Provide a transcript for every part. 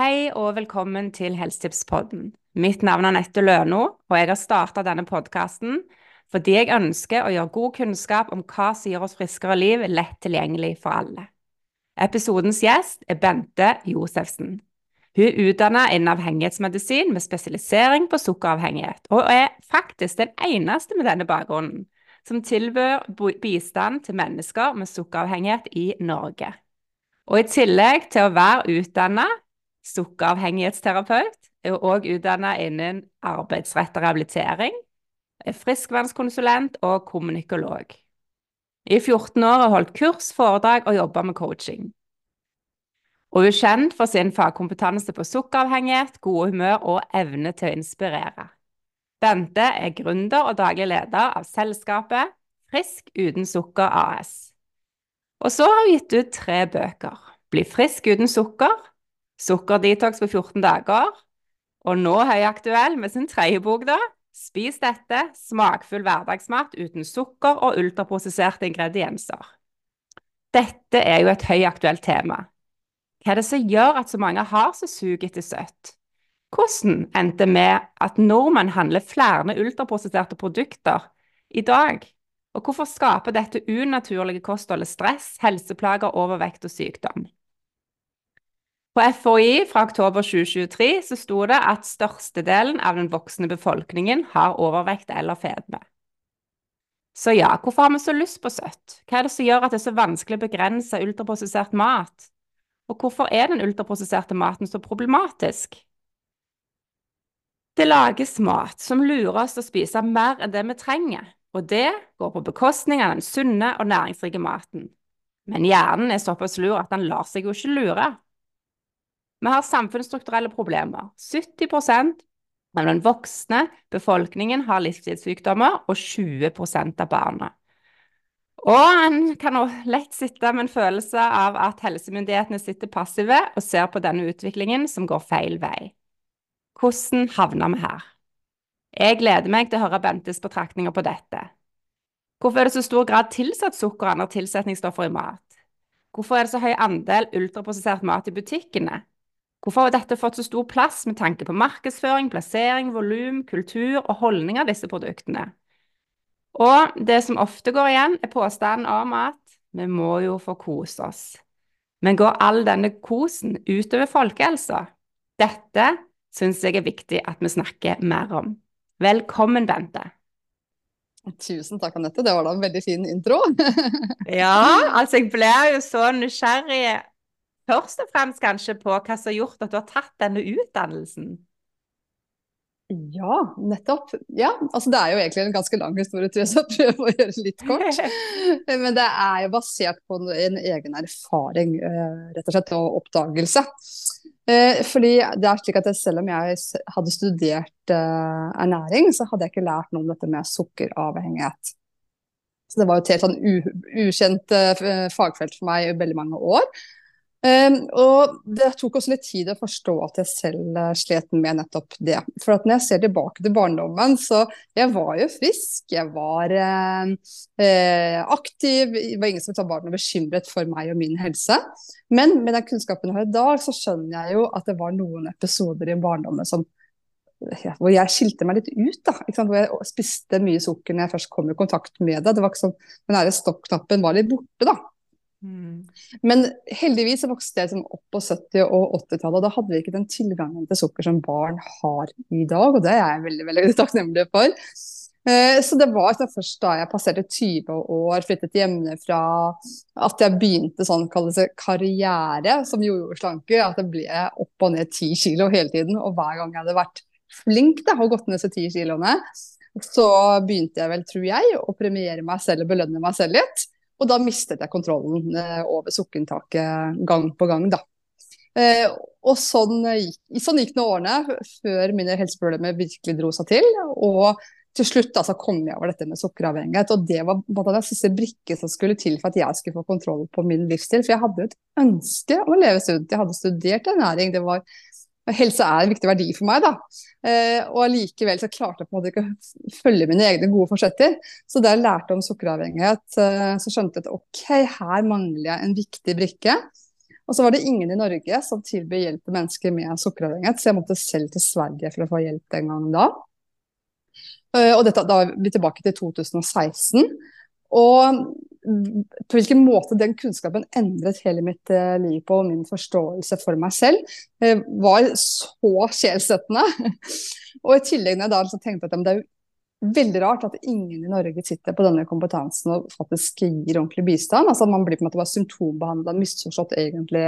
Hei og velkommen til Helsetipspodden. Mitt navn er Nette Løno, og jeg har starta denne podkasten fordi jeg ønsker å gjøre god kunnskap om hva som gir oss friskere liv, lett tilgjengelig for alle. Episodens gjest er Bente Josefsen. Hun er utdanna innen avhengighetsmedisin med spesialisering på sukkeravhengighet, og er faktisk den eneste med denne bakgrunnen som tilbyr bistand til mennesker med sukkeravhengighet i Norge. Og i tillegg til å være utdannet sukkeravhengighetsterapeut, er hun òg utdannet innen arbeidsrettet rehabilitering, er friskvannskonsulent og kommunikolog. I 14 år har hun holdt kurs, foredrag og jobba med coaching. Og hun er kjent for sin fagkompetanse på sukkeravhengighet, gode humør og evne til å inspirere. Bente er gründer og daglig leder av selskapet Frisk uten sukker AS. Og så har hun gitt ut tre bøker. Bli frisk uten sukker, Sukkerdetox på 14 dager, og nå høyaktuell med sin tredje bok, da. Spis dette, smakfull hverdagsmat uten sukker og ultraprosesserte ingredienser. Dette er jo et høyaktuelt tema. Hva er det som gjør at så mange har så sug etter søtt? Hvordan endte det med at nordmenn handler flere ultraprosesserte produkter i dag? Og hvorfor skaper dette unaturlige kostholdet stress, helseplager, overvekt og sykdom? På FHI fra oktober 2023 så sto det at størstedelen av den voksne befolkningen har overvekt eller fedme. Så ja, hvorfor har vi så lyst på søtt? Hva er det som gjør at det er så vanskelig å begrense ultraprosessert mat? Og hvorfor er den ultraprosesserte maten så problematisk? Det lages mat som lurer oss til å spise mer enn det vi trenger, og det går på bekostning av den sunne og næringsrike maten. Men hjernen er såpass lur at den lar seg jo ikke lure. Vi har samfunnsstrukturelle problemer. 70% av den voksne befolkningen har livsstilssykdommer, og 20% av barna. Og en kan lett sitte med en følelse av at helsemyndighetene sitter passive og ser på denne utviklingen som går feil vei. Hvordan havna vi her? Jeg gleder meg til å høre Bentes betraktninger på dette. Hvorfor er det så stor grad tilsatt sukker og andre tilsetningsstoffer i mat? Hvorfor er det så høy andel ultraprosessert mat i butikkene? Hvorfor har dette fått så stor plass med tanke på markedsføring, plassering, volum, kultur og holdning av disse produktene? Og det som ofte går igjen, er påstanden om at vi må jo få kose oss. Men går all denne kosen utover folkehelsa? Dette syns jeg er viktig at vi snakker mer om. Velkommen, Bente. Tusen takk, Anette. Det var da en veldig fin intro. ja, altså jeg ble jo så nysgjerrig først og fremst kanskje på hva som har gjort at du har tatt denne utdannelsen. Ja, nettopp. Ja, altså Det er jo egentlig en ganske lang historie, tror jeg, så jeg prøver å gjøre det litt kort. Men det er jo basert på en egen erfaring, eh, rett og slett, og oppdagelse. Eh, fordi det er slik at Selv om jeg hadde studert uh, ernæring, så hadde jeg ikke lært noe om dette med sukkeravhengighet. Så Det var jo et helt sånn ukjent fagfelt for meg i veldig mange år. Um, og Det tok også litt tid å forstå at jeg selv uh, slet med nettopp det. For at når jeg ser tilbake til barndommen, så jeg var jo frisk, jeg var uh, uh, aktiv. Det var ingen som var bekymret for meg og min helse. Men med den kunnskapen jeg har i dag, så skjønner jeg jo at det var noen episoder i barndommen som hvor jeg skilte meg litt ut. da, Hvor jeg spiste mye sukker når jeg først kom i kontakt med det. Det var ikke sånn, Den stoppknappen var litt borte. da. Mm. Men heldigvis vokste jeg liksom opp på 70- og 80-tallet, og da hadde vi ikke den tilgangen til sukker som barn har i dag, og det er jeg veldig veldig takknemlig for. Eh, så det var først da jeg passerte 20 år, flyttet hjemmefra, at jeg begynte sånn karriere som jordjordslanke. At det ble opp og ned 10 kilo hele tiden. Og hver gang jeg hadde vært flink da, og gått ned disse 10 kiloene, så begynte jeg vel, tror jeg, å premiere meg selv og belønne meg selv litt. Og da mistet jeg kontrollen eh, over sukkerinntaket gang på gang, da. Eh, og sånn gikk, sånn gikk nå årene før mine helseproblemer virkelig dro seg til. Og til slutt da, så kom jeg over dette med sukkeravhengighet. Og det var den siste brikken som skulle til for at jeg skulle få kontroll på min livsstil. For jeg hadde jo et ønske om å leve sunt. Jeg hadde studert ernæring. Det var helse er en viktig verdi for meg, da. Eh, og allikevel så klarte jeg på en måte ikke å følge mine egne gode forsetter. Så da jeg lærte om sukkeravhengighet, eh, så skjønte jeg at ok, her mangler jeg en viktig brikke. Og så var det ingen i Norge som tilbød hjelp til mennesker med sukkeravhengighet, så jeg måtte selv til Sverige for å få hjelp den gangen da. Eh, og dette, da er vi tilbake til 2016. Og på hvilken måte den kunnskapen endret hele mitt eh, liv på, og min forståelse for meg selv, eh, var så sjelsettende. og i tillegg når jeg da tenkte at det er veldig rart at ingen i Norge sitter på denne kompetansen og faktisk gir ordentlig bistand. Altså at Man blir på en måte bare symptombehandla, misforstått egentlig,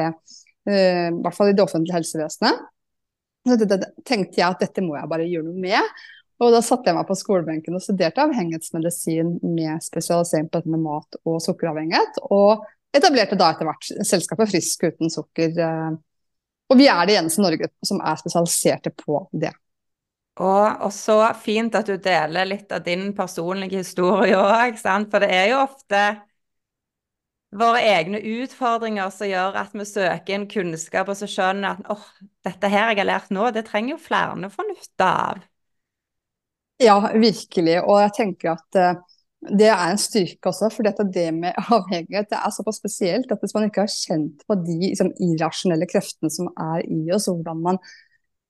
eh, i hvert fall i det offentlige helsevesenet. Så tenkte jeg at dette må jeg bare gjøre noe med. Og da satte jeg meg på skolebenken og studerte avhengighetsmedisin med spesialisering på dette med mat og sukkeravhengighet. Og etablerte da etter hvert selskapet Frisk uten sukker. Eh, og vi er det eneste i Norge som er spesialiserte på det. Og, og, så fint at du deler litt av din personlige historie òg, for det er jo ofte våre egne utfordringer som gjør at vi søker inn kunnskap og så skjønner at åh, oh, dette her jeg har lært nå, det trenger jo flere å få nytte av. Ja, virkelig. Og jeg tenker at uh, det er en styrke også. For det med avhengighet det er såpass spesielt at hvis man ikke har kjent på de liksom, irrasjonelle kreftene som er i oss, hvordan man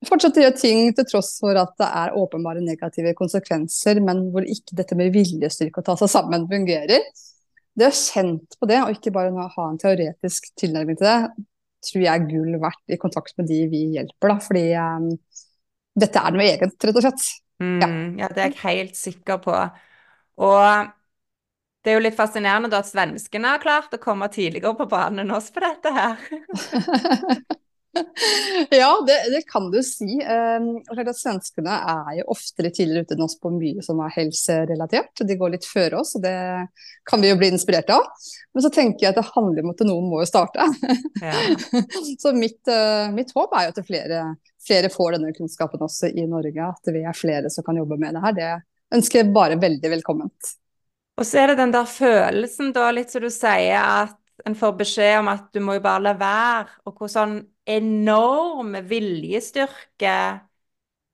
fortsetter å gjøre ting til tross for at det er åpenbare negative konsekvenser, men hvor ikke dette med viljestyrke å ta seg sammen fungerer. Det å kjent på det, og ikke bare ha en teoretisk tilnærming til det, tror jeg er gull verdt i kontakt med de vi hjelper. Da. Fordi um, dette er noe eget, rett og slett. Mm, ja. det er jeg helt sikker på. Og det er jo litt fascinerende da at svenskene har klart å komme tidligere på banen enn oss på dette her. ja, det, det, kan du si. Um, svenskene er jo ofte litt tidligere ute enn oss på mye som er helserelatert. De går litt før oss, og det kan vi jo bli inspirert av. Men så tenker jeg at det handler om at noen må jo starte. så mitt, uh, mitt, håp er jo at flere flere får denne kunnskapen også i Norge. At vi er flere som kan jobbe med det her. Det ønsker jeg bare veldig velkomment. Og så er det den der følelsen, da, litt som du sier, at en får beskjed om at du må jo bare la være. Og hvor sånn enorm viljestyrke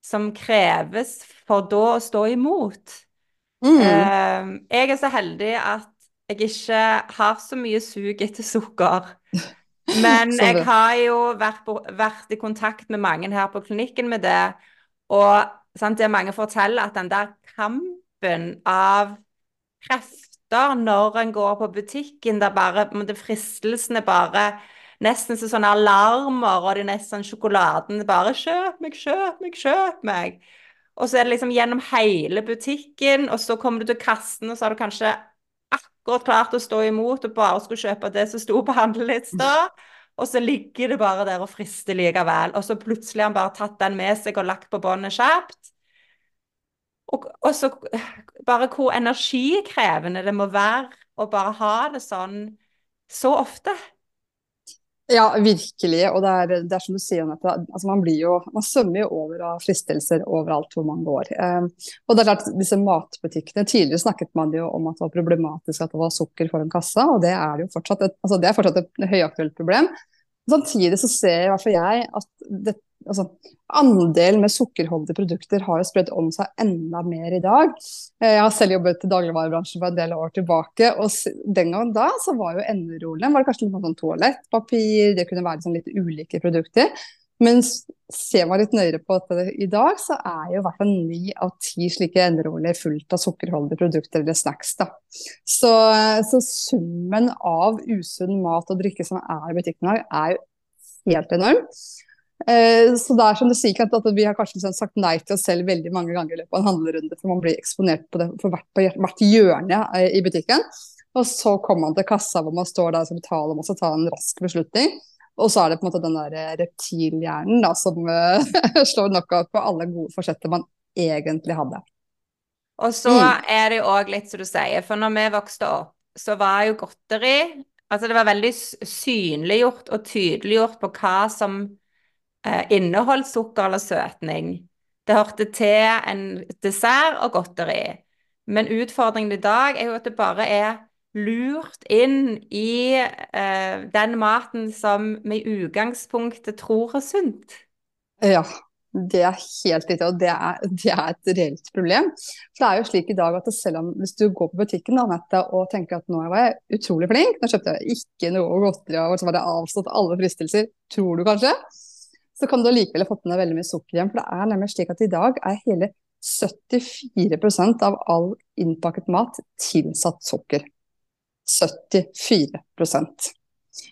som kreves for da å stå imot. Mm. Uh, jeg er så heldig at jeg ikke har så mye sug etter sukker. Men jeg har jo vært, på, vært, i kontakt med mange her på klinikken med det. Og sant, det mange forteller at den der kampen av krefter når en går på butikken, der bare det fristelsene bare Nesten som sånne alarmer, og det er nesten sjokoladen bare 'Kjøp meg, kjøp meg, kjøp meg'. Og så er det liksom gjennom hele butikken, og så kommer du til kassen, og så har du kanskje akkurat klart å stå imot og bare skulle kjøpe det som sto på handlelista. Og så ligger det bare der og frister likevel. Og så plutselig har han bare tatt den med seg og lagt på båndet kjapt. Og, og, så bare hvor energikrevende det må være å bare ha det sånn så ofte. Ja, virkelig. Og det er, det er som du sier, Anette. Altså man, blir jo, man svømmer jo over av fristelser overalt hvor man går. Eh, og det er klart, disse matbutikkene, Tidligere snakket man jo om at det var problematisk at det var sukker foran kassa, og det er jo fortsatt et, altså det er fortsatt et høyaktuelt problem. Samtidig så ser i hvert fall jeg at det, altså, andelen med sukkerholdige produkter har jo spredt om seg enda mer i dag. Eh, jeg har selv jobbet i dagligvarebransjen for en del år tilbake, og den gangen da så var jo enderollene var det kanskje litt sånn toalettpapir, det kunne være sånn litt ulike produkter. Men ser man litt nøyere på dette i dag, så er jo i hvert fall ni av ti slike enderoller fullt av sukkerholdige produkter eller snacks. Da. Så, så summen av usunn mat og drikke som er i butikkene, er jo helt enorm. Eh, så det er som du sier, at, Vi har kanskje liksom sagt nei til oss selv veldig mange ganger i løpet av en handlerunde, for man blir eksponert på det for hvert, på hvert hjørne eh, i butikken. Og så kommer man til kassa hvor man står der og skal betale og må ta en rask beslutning. Og så er det på en måte den der eh, reptilhjernen da, som slår knockout på alle gode forsetter man egentlig hadde. Og så mm. er det jo òg litt som du sier, for når vi vokste opp, så var jo godteri Altså det var veldig synliggjort og tydeliggjort på hva som inneholdt sukker eller søtning. Det hørte til en dessert og godteri. Men utfordringen i dag er jo at det bare er lurt inn i eh, den maten som vi i utgangspunktet tror er sunt. Ja, det er helt riktig, og det er, det er, et reelt problem. For det er jo slik i dag at selv om hvis du går på butikken Annette, og tenker at nå var jeg utrolig flink, nå kjøpte jeg ikke noe godteri og så var det avstått alle fristelser, tror du kanskje, så kan du likevel ha fått med deg veldig mye sukker igjen. For det er nemlig slik at i dag er hele 74% av all innpakket mat tilsatt sukker. 74%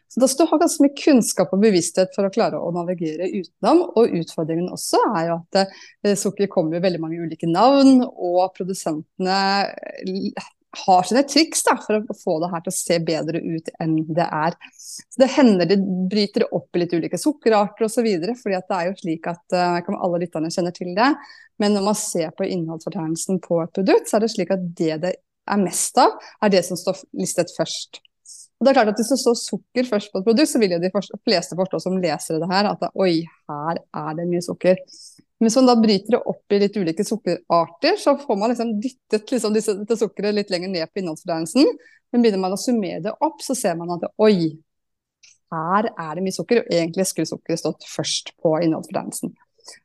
så Da skal du ha ganske mye kunnskap og bevissthet for å klare å navigere utenom. Og utfordringen også er jo at eh, sukker kommer i veldig mange ulike navn, og produsentene eh, har sine triks da, for å få det her til å se bedre ut enn det er. Så Det hender de bryter opp i litt ulike sukkerarter osv. fordi at det er jo slik at uh, alle lytterne kjenner til det. Men når man ser på innholdsfortegnelsen på et produkt, så er det slik at det det er mest av, er det som står listet først. Og det er klart at Hvis det står sukker først på et produkt, så vil jo de fleste forstå som leser det her at oi, her er det mye sukker. Men hvis man da bryter det opp i litt ulike sukkerarter, så får man liksom dyttet liksom disse, dette sukkeret litt lenger ned på innholdsfortegnelsen. Men begynner man å summere det opp, så ser man at oi, her er det mye sukker. Og egentlig skulle sukkeret stått først på innholdsfortegnelsen.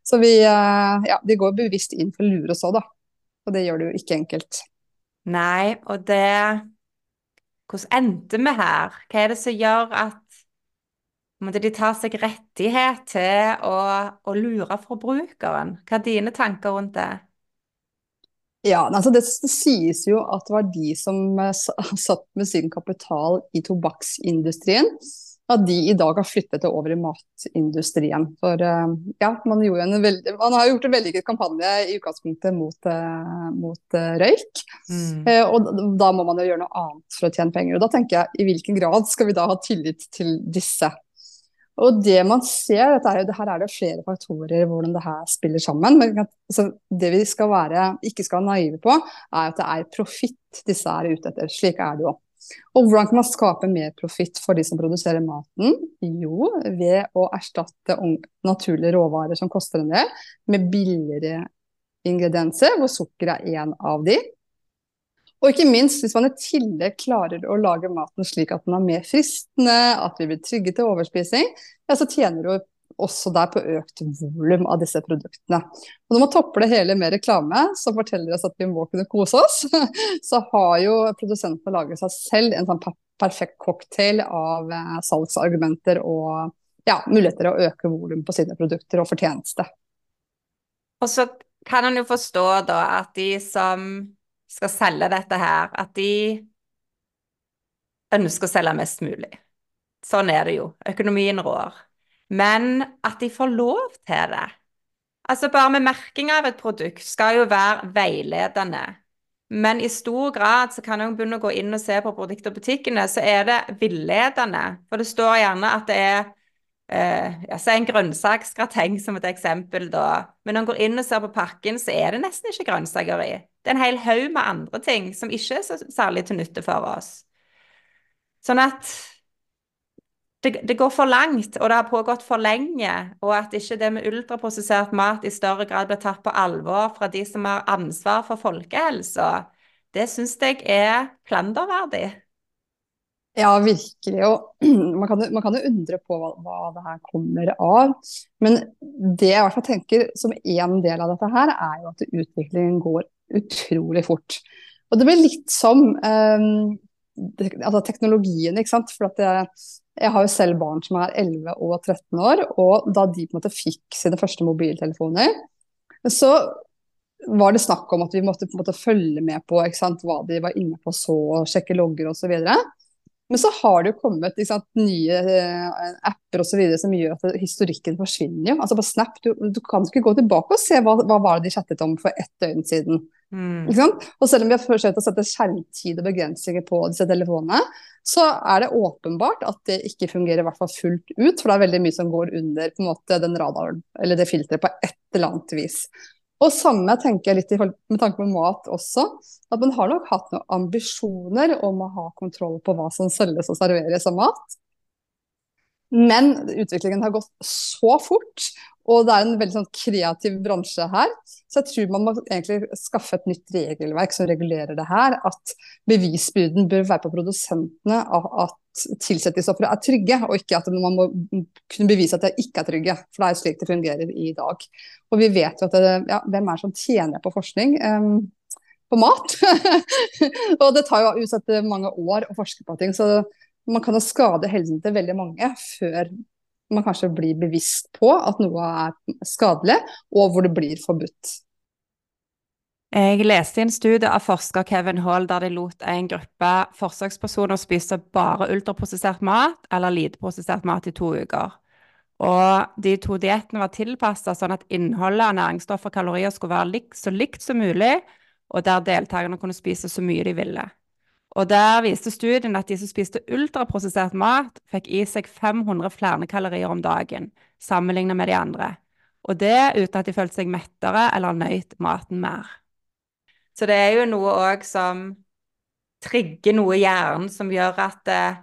Så vi, eh, ja, vi går bevisst inn for å lure oss òg, da. Og det gjør det jo ikke enkelt. Nei, og det hvordan endte vi her? Hva er det som gjør at de tar seg rettighet til å, å lure forbrukeren? Hva er dine tanker rundt det? Ja, altså det, det, sies jo at det var de som uh, satt med sin kapital i tobakksindustrien, at de i dag har flyttet det over i matindustrien. For uh, ja, man, veldig, man, har gjort en vellykket kampanje i utgangspunktet mot, uh, mot røyk. Mm. og da må man jo gjøre noe annet for å tjene penger. Og da tenker jeg, i hvilken grad skal vi da ha tillit til disse? Og det man ser, er her er det flere faktorer hvordan det her spiller sammen. Men altså, det vi skal være, ikke skal være naive på, er at det er profitt disse er ute etter. Slik er det jo. Og hvordan kan man skape mer profitt for de som produserer maten? Jo, ved å erstatte naturlige råvarer som koster en del, med billigere ingredienser, hvor sukker er en av de. Og ikke minst hvis man i tillegg klarer å lage maten slik at den er mer fristende, at vi blir trygge til overspising, ja, så tjener du også der på økt volum av disse produktene. Og når man topper det hele med reklame som forteller oss at vi må kunne kose oss, så har jo produsentene laget seg selv en sånn perfekt cocktail av eh, salgsargumenter og ja, muligheter å øke volum på sine produkter og fortjeneste. Og så kan en jo forstå da at de som skal selge dette her, at de ønsker å selge mest mulig. Sånn er det jo. Økonomien rår. Men at de får lov til det. Altså Bare med merking av et produkt skal jo være veiledende. Men i stor grad så kan jeg begynne å gå inn og se på produkter og butikkene, så er det villedende. For det står gjerne at det er Uh, ja, En grønnsaksgrateng som et eksempel, da. Men når en går inn og ser på pakken, så er det nesten ikke grønnsaker i. Det er en hel haug med andre ting som ikke er så særlig til nytte for oss. Sånn at det, det, går for langt, og det har pågått for lenge. Og at ikke det med ultraprosessert mat i større grad blir tatt på alvor fra de som har ansvar for folkehelsa, det syns jeg er klanderverdig. Ja, virkelig. Og man kan, man kan jo undre på hva, hva, det her kommer av. Men det jeg i hvert fall tenker som en del av dette her, er jo at utviklingen går utrolig fort. Og det blir litt som eh, altså teknologien, ikke sant. For jeg, jeg, har jo selv barn som er 11 og 13 år, og da de på en måte fikk sine første mobiltelefoner, så var det snakk om at vi måtte på en måte følge med på sant, hva de var inne på så, og sjekke logger osv. Men så har det jo kommet sant, nye eh, apper og så videre som gjør at historikken forsvinner. Altså på Snap, du, du, kan ikke gå tilbake og se hva, hva var det de chattet om for ett døgn siden. Mm. Og selv om vi har forsøkt å sette skjermtid og begrensninger på disse telefonene, så er det åpenbart at det ikke fungerer i hvert fall fullt ut. For det er veldig mye som går under på en måte, den radaren eller det filteret på et eller annet vis. Og samme tenker jeg litt med tanke på mat også. At man har nok hatt noen ambisjoner om å ha kontroll på hva som selges og serveres av mat. Men utviklingen har gått så fort, Og det er en veldig sånn kreativ bransje her. Så jeg tror man må egentlig skaffe et nytt regelverk som regulerer det her. At bevisbyrden bør være på produsentene av at tilsettingsofre er trygge, og ikke at man må kunne bevise at de ikke er trygge. For det er slik det fungerer i dag. Og vi vet jo at det, ja, hvem er det som tjener på forskning? Um, på mat. og det tar jo uansett mange år å forske på ting. Så man kan jo skade helsen til veldig mange før man kanskje blir bevisst på at noe er skadelig, og hvor det blir forbudt. Jeg leste i en studie av forsker Kevin Hall der de lot en gruppe forsøkspersoner spise bare ultraprosessert mat eller liteprosessert mat i to uker. Og de to diettene var tilpassa sånn at innholdet av næringsstoffer og kalorier skulle være lik, så likt som mulig, og der deltakerne kunne spise så mye de ville. Og der viste studien at de som spiste ultraprosessert mat, fikk i seg 500 flere kalorier om dagen sammenlignet med de andre. Og det uten at de følte seg mettere eller nøyt maten mer. Så det er jo noe òg som trigger noe i hjernen som gjør at eh,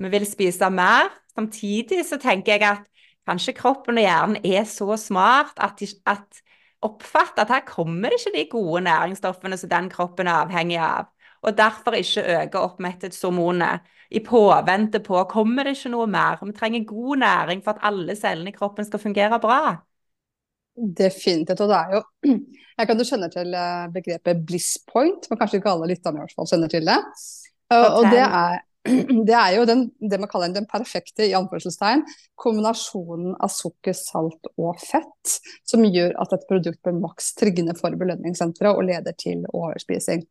vi vil spise mer. Samtidig så tenker jeg at kanskje kroppen og hjernen er så smart at, de, at oppfatter at her kommer det ikke de gode næringsstoffene som den kroppen er avhengig av og derfor ikke øke oppmetthetshormonet i påvente på kommer det ikke noe mer. Vi trenger god næring for at alle cellene i kroppen skal fungere bra. Definitivt. Og det er jo Jeg kan jo skjønne til eh, begrepet bliss point, men kanskje ikke alle lytterne i hvert fall kjenner til det. Og det er, det er jo den, det man kaller den perfekte i anførselstegn, kombinasjonen av sukker, salt og fett, som gjør at et produkt blir maks triggende for belønningssenteret og leder til overspising.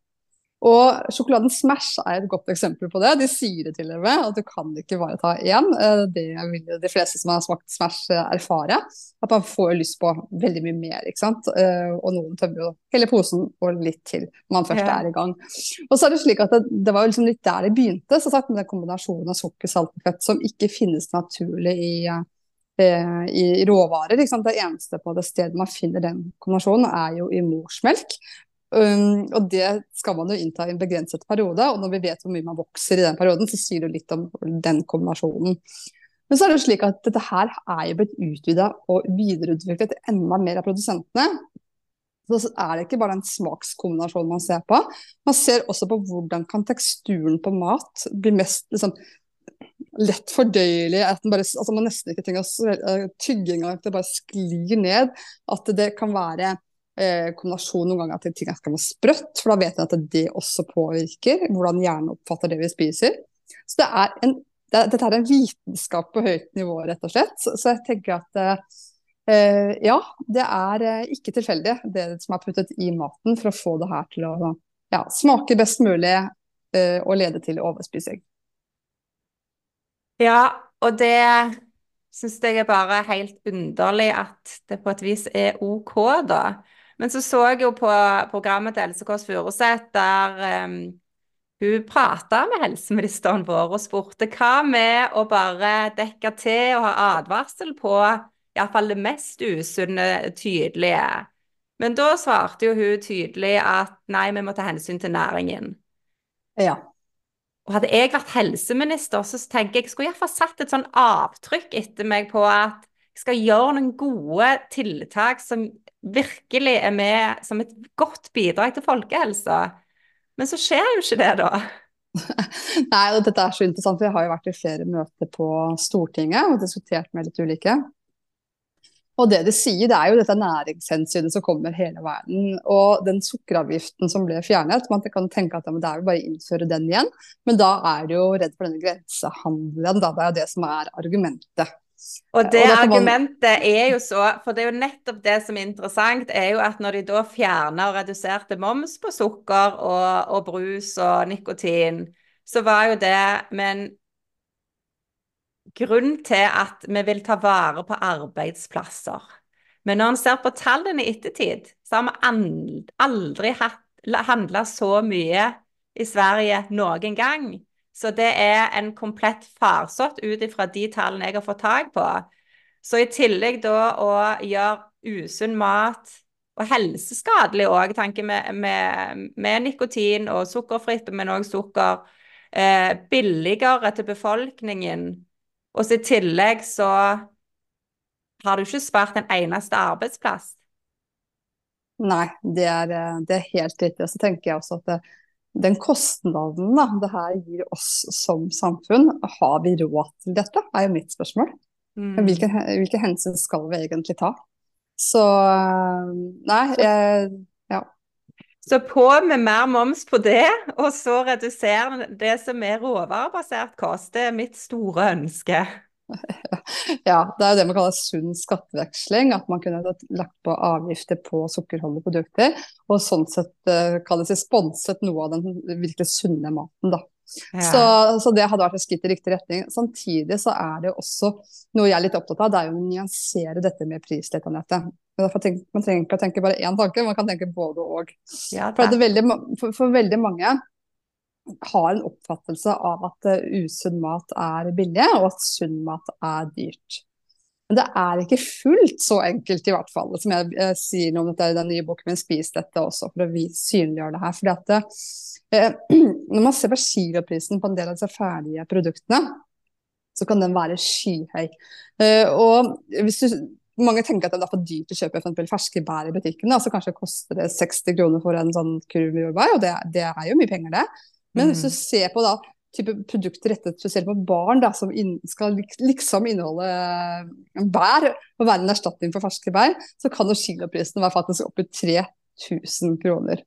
Og sjokoladen Smash er et godt eksempel på det. De sier det til og med, at du kan ikke bare ta én. Eh, det vil de fleste som har smakt Smash eh, erfare. At man får lyst på veldig mye mer. ikke sant? Eh, og noen tømmer jo hele posen og litt til når man først er i gang. Og så er det slik at det, det var liksom litt der det begynte, så sagt, med den kombinasjonen av sukker, salt og fett som ikke finnes naturlig i i råvarer. Det eneste på det stedet man finner den kombinasjonen, er jo i morsmelk. Um, og det skal man jo innta i en begrenset periode, og når vi vet hvor mye man vokser i den perioden, så sier det litt om den kombinasjonen. Men så er det jo slik at dette her er jo blitt utvida og videreutviklet enda mer av produsentene. Så er det ikke bare den smakskombinasjonen man ser på. Man ser også på hvordan kan teksturen på mat bli mest liksom, lett fordøyelig. At bare, altså man nesten ikke trenger tygge engang, at det bare sklir ned. At det kan være eh, kombinasjon noen ganger til ting skal være sprøtt, for da vet en at det også påvirker hvordan hjernen oppfatter det vi spiser. Så det er en, det, dette er en vitenskap på høyt nivå, rett og slett. Så, så jeg tenker at eh, ja, det er eh, ikke tilfeldig det som er puttet i maten for å få det her til å ja, smake best mulig eh, og lede til overspising. Ja, og det syns jeg er bare helt underlig at det på et vis er OK, da. Men så så jeg jo på programmet til Else Kåss Furuseth der um, hun prata med helseministeren vår og spurte hva med å bare dekke til og ha advarsel på iallfall det mest usunne, tydelige. Men da svarte jo hun tydelig at nei, vi må ta hensyn til næringen. Ja. Og hadde jeg vært helseminister, så tenker jeg jeg skulle iallfall satt et sånn avtrykk etter meg på at jeg skal gjøre noen gode tiltak som virkelig er med som et godt bidrag til folkehelsa. Men så skjer jo ikke det, da. Nei, og dette er så interessant. for Jeg har jo vært i flere møter på Stortinget og diskutert med litt ulike. Og det de sier, det er jo dette næringshensynet som kommer hele verden. Og den sukkeravgiften som ble fjernet, man kan tenke at det er jo bare å innføre den igjen. Men da er du jo redd for denne grensehandelen, da. Det er jo det som er argumentet. Og det og argumentet er jo så For det er jo nettopp det som er interessant, er jo at når de da fjerna og reduserte moms på sukker og, og, brus og nikotin, så var jo det med en grunn til at vi vil ta vare på arbeidsplasser. Men når en ser på tallene i ettertid, så har vi aldri handla så mye i Sverige noen gang. Så det er en komplett farsott ut ifra de tallene jeg har fått tak på. Så i tillegg da å gjøre usunn mat og helseskadelig òg, tanken med, med, med, nikotin og sukkerfritt, men òg sukker, eh, billigere til befolkningen. Og så i tillegg så har du ikke spart en eneste arbeidsplass. Nei, det er, eh, det er helt riktig. Så tenker jeg også at det, den kostnaden da, det her gir oss som samfunn, har vi råd til dette, er jo mitt spørsmål. Mm. Hvilke, hvilke, hensyn skal vi egentlig ta? Så nei, jeg, ja. Så på med mer moms på det, og så redusere det som er råvarebasert kost. Det er mitt store ønske. Ja, det er jo det man kaller sunn skatteveksling. At man kunne lagt på avgifter på sukkerholdige produkter. Og sånn sett uh, kalles det sponset noe av den virkelig sunne maten, da. Ja. Så, så, det hadde vært et skritt i riktig retning. Samtidig så er det også noe jeg er litt opptatt av, det er jo å nyansere dette med prislitt, Anette. Man trenger ikke å tenke bare én tanke, man kan tenke både og. Ja, for, veldig, for, for veldig mange har en oppfattelse av at uh, usunn mat er billig, og at sunn mat er dyrt. Men det er ikke fullt så enkelt, i hvert fall, som jeg, jeg sier noe om dette i den nye boken min 'Spis dette' også, for å synliggjøre det her. Fordi at uh, Når man ser på kiloprisen på en del av disse ferdige produktene, så kan den være skyhøy. Eh, og hvis du mange tenker at det er for dyrt å kjøpe for ferske bær i butikken. Altså kanskje koster det 60 kroner for en sånn kurv jordbær, og det, det, er jo mye penger, det. Men hvis du mm. ser på da, type produkter rettet spesielt på barn, da, som inn, skal liksom inneholde eh, bær og være en erstatning for ferske bær, så kan jo kiloprisen være faktisk opp i 3000 kroner.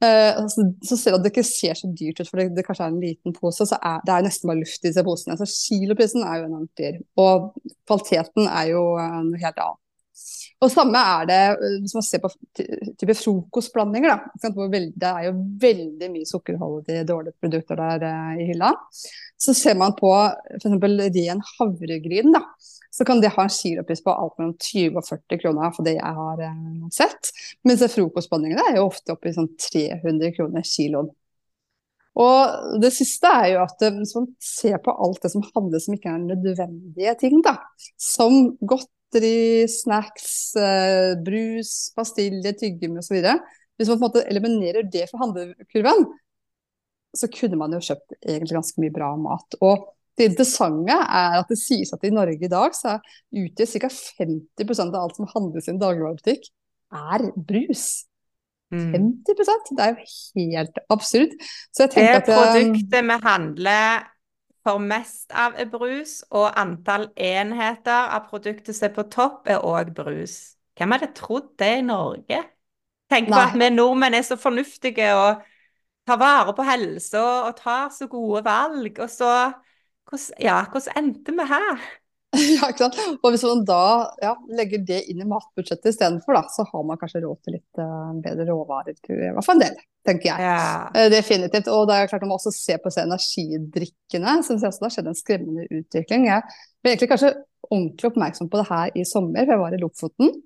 Uh, så, så selv om det ikke ser så dyrt ut, for det, det kanskje er en liten pose. så er Det er nesten bare luft i disse posene. Så kiloprisen er jo enormt dyr. Og kvaliteten er jo uh, noe helt annet. Og samme er det eh, hvis man ser på type frokostblandinger. Da. Det er jo veldig mye sukkerholdige dårlige produkter der eh, i hylla. Så ser man på f.eks. ren havregryn, da. Så kan det ha en kilopris på alt mellom 20 og 40 kroner, for det jeg har eh, sett. Mens frokostblandingene er jo ofte oppe i sånn 300 kroner kiloen. Og det siste er jo at hvis man ser på alt det som handler som ikke er nødvendige ting, da, som godteri, snacks, eh, brus, pastiller, tyggegummi osv. Hvis man på en måte eliminerer det fra handlekurven, så kunne man jo kjøpt egentlig ganske mye bra mat. Og det interessante er at det sies at i Norge i dag så utgjør ca. 50% av alt som handles i en dagligvarebutikk, er brus. Mm. 50 Det er jo helt absurd. det at, produktet vi handler for mest av er brus, og antall enheter av produktet som er på topp, er òg brus. Hvem hadde trodd det i Norge? Tenk på at vi nordmenn er så fornuftige og tar vare på helsa og tar så gode valg, og så hvordan, Ja, hvordan endte vi her? Ja, ikke sant. Og hvis man da ja, legger det inn i matbudsjettet istedenfor, så har man kanskje råd til litt uh, bedre råvarer til i hvert fall en del, tenker jeg. Ja. Uh, definitivt. Og det er klart man også se på seg energidrikkene, syns jeg også det har skjedd en skremmende utvikling. Jeg ble egentlig kanskje ordentlig oppmerksom på det her i sommer, for jeg var i Lofoten.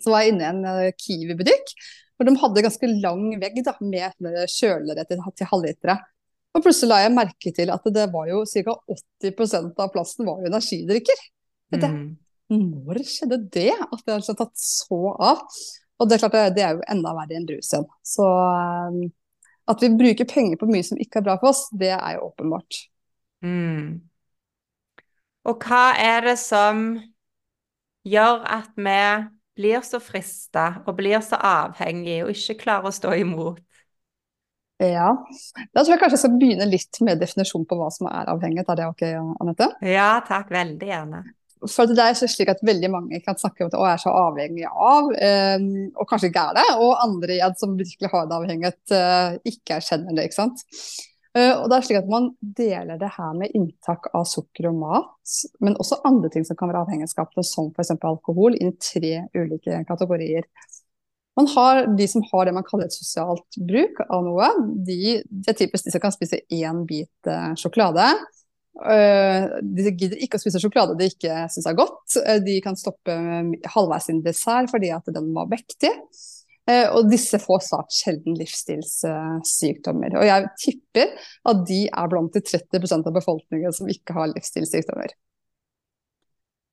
Så var jeg inne i en uh, Kiwi-butikk, hvor de hadde ganske lang vegg da, med kjølere til, til halvlitere. Og plutselig la jeg merke til at det var jo ca. 80% av plasten var jo energidrikker. Mm. Når skjedde det? At det har tatt så av? Og det er klart det er jo enda verre enn brus igjen. Så um, at vi bruker penger på mye som ikke er bra for oss, det er jo åpenbart. Mm. Og hva er det som gjør at vi blir så frista og blir så avhengige og ikke klarer å stå imot? Ja. Da tror jeg kanskje jeg skal begynne litt med definisjonen på hva som er avhengighet. Er det ok, Anette? Ja takk, veldig gjerne. For det er slik at veldig mange kan snakke om at de er så avhengig av, um, og kanskje ikke er det, og andre igjen som virkelig har en avhengighet, uh, ikke erkjenner det. ikke sant? Uh, og det er slik at Man deler det her med inntak av sukker og mat, men også andre ting som kan være avhengighetsskapende, som f.eks. alkohol, inn i tre ulike kategorier. Man har de som har det man kaller et sosialt bruk av noe. De, det er typisk de som kan spise én bit eh, sjokolade. Uh, de gidder ikke å spise sjokolade de ikke syns er godt. Uh, de kan stoppe halvveis sin dessert fordi at den var vektig. Og disse får svært sjelden livsstilssykdommer. Og jeg tipper at de er blant de 30% av befolkningen som ikke har livsstilssykdommer.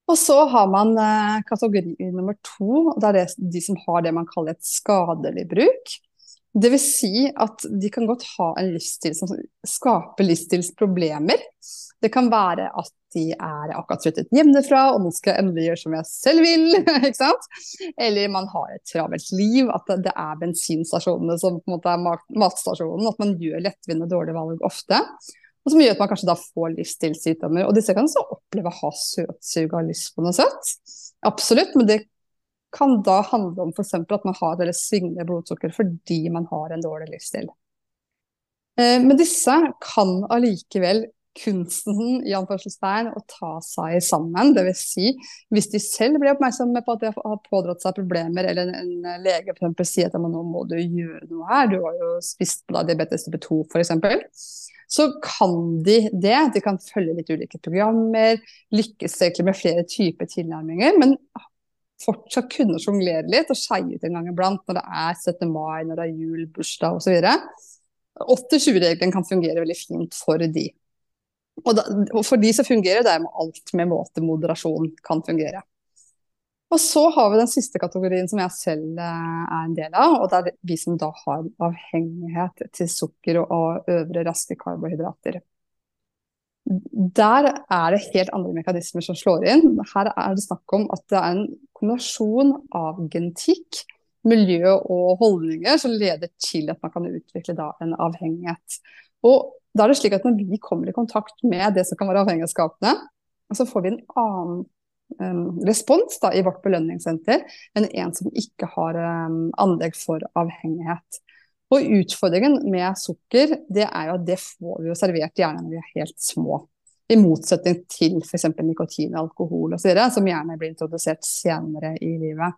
Og så har man eh, kategori nummer to. og Det er de som har det man kaller et skadelig bruk. Vil si at de kan godt ha en livsstil som skaper livsstilsproblemer. Det kan være at de er akkurat flyttet hjemmefra og nå skal jeg endelig gjøre som jeg selv vil. ikke sant? Eller man har et travelt liv, at det er bensinstasjonene som på en måte er matstasjonen. At man gjør lettvinte dårlige valg ofte. Og som gjør at man kanskje da får livsstilssykdommer. Og disse kan så oppleve å ha søtsug og lyst på noe søtt. Absolutt, men det kan da handle om f.eks. at man har veldig svingende blodsukker fordi man har en dårlig livsstil. Eh, men disse kan allikevel kunsten i anførselstegn å ta seg sammen. Dvs. Si, hvis de selv blir oppmerksomme på at de har pådratt seg problemer, eller en, en lege eksempel, sier at nå må du gjøre noe her, du har jo spist deg diabetes type 2 f.eks., så kan de det. De kan følge litt ulike programmer, lykkes egentlig med flere typer tilnærminger, men fortsatt kunne sjonglere litt og skeie ut en gang iblant når det er 17. mai, når det er jul, bursdag osv. 8-20-regelen kan fungere veldig fint for de. Og, da, og for de så fungerer det med alt med måte moderasjon kan fungere. Og så har vi den siste kategorien som jeg selv eh, er en del av, og det er vi som da har avhengighet til sukker og øvre raske karbohydrater. Der er det helt andre mekanismer som slår inn. Her er det snakk om at det er en kombinasjon av genetikk, miljø og holdninger som leder til at man kan utvikle en avhengighet. Og da er det slik at når vi kommer i kontakt med det som kan være avhengighetsskapende, så får vi en annen um, respons da, i vårt belønningssenter enn en som ikke har um, anlegg for avhengighet. Og utfordringen med sukker, det er jo at det får vi jo servert gjerne når vi er helt små. I motsetning til f.eks. nikotin, alkohol osv., som gjerne blir introdusert senere i livet.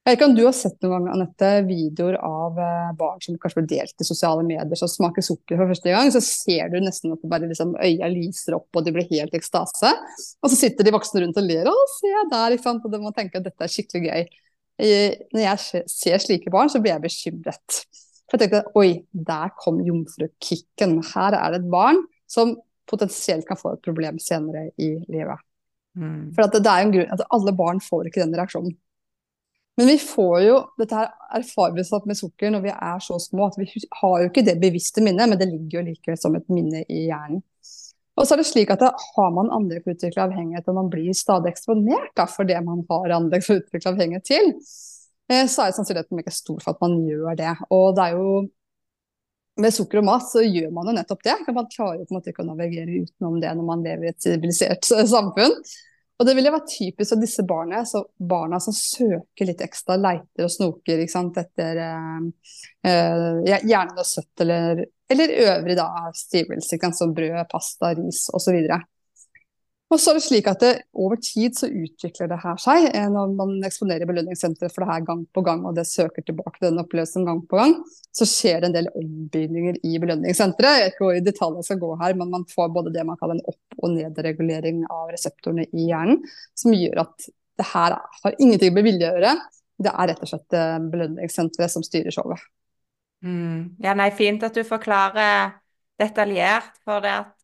Jeg vet ikke om du har sett noen gang, Anette, videoer av eh, barn som kanskje blir delt i sosiale medier, som smaker sukker for første gang. Så ser du nesten at bare liksom, øya lyser opp og de blir helt i ekstase. Og så sitter de voksne rundt og ler. 'Å, se der', ikke sant. Og de må tenke at dette er skikkelig gøy. Når jeg ser slike barn, så blir jeg bekymret. For jeg tenkte oi, der kom jomfrukicken. Her er det et barn som potensielt kan få et problem senere i livet. Mm. For det, det, er jo en grunn at alle barn får ikke den reaksjonen. Men vi får jo dette her erfaringssatt med sukker når vi er så små at vi har jo ikke det bevisste minnet, men det ligger jo likevel som et minne i hjernen. Og så er det slik at Har man andre for å utvikle avhengighet og man blir stadig eksponert da, for det man har andre for å utvikle avhengighet til, Eh, så er sannsynligheten ikke stor for at man gjør det. Og det er jo med sukker og mat så gjør man jo nettopp det. Man klarer jo på en måte ikke å navigere utenom det når man lever i et sivilisert samfunn. Og det vil jo være typisk av disse barna, barna som søker litt ekstra, leiter og snoker sant, etter eh, eh, gjerne noe søtt eller, eller øvrig da, stivelse, som brød, pasta, ris osv. Og så er det slik at det, Over tid så utvikler det her seg. Eh, når man eksponerer belønningssenteret for det her gang på gang, og det søker tilbake den opplevelsen gang på gang, så skjer det en del ombygninger i belønningssenteret. Jeg vet ikke hvor i detalj jeg skal gå her, men man får både det man kaller en opp- og nedregulering av reseptorene i hjernen, som gjør at det her har ingenting med vilje å gjøre. Det er rett og slett eh, belønningssenteret som styrer showet. Mm. Ja, nei, fint at du forklarer detaljert, for det at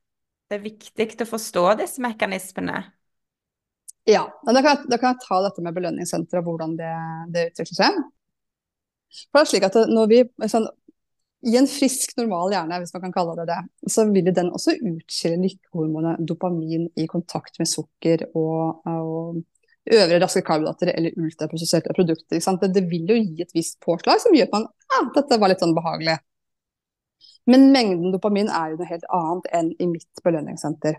det er viktig å forstå disse mekanismene. Ja, da kan, jeg, da kan jeg ta dette med belønningssenteret og hvordan det, det, utvikler seg. For det er slik at når vi, sånn, I en frisk, normal hjerne, hvis man kan kalle det det, så vil den også utskille lykkehormonet dopamin i kontakt med sukker og, og øvrige raske karbohydrater eller ultraprosesserte produkter. Det, det, vil jo gi et visst påslag som gjør at man ja, dette var litt sånn behagelig. Men mengden dopamin er jo noe helt annet enn i mitt belønningssenter.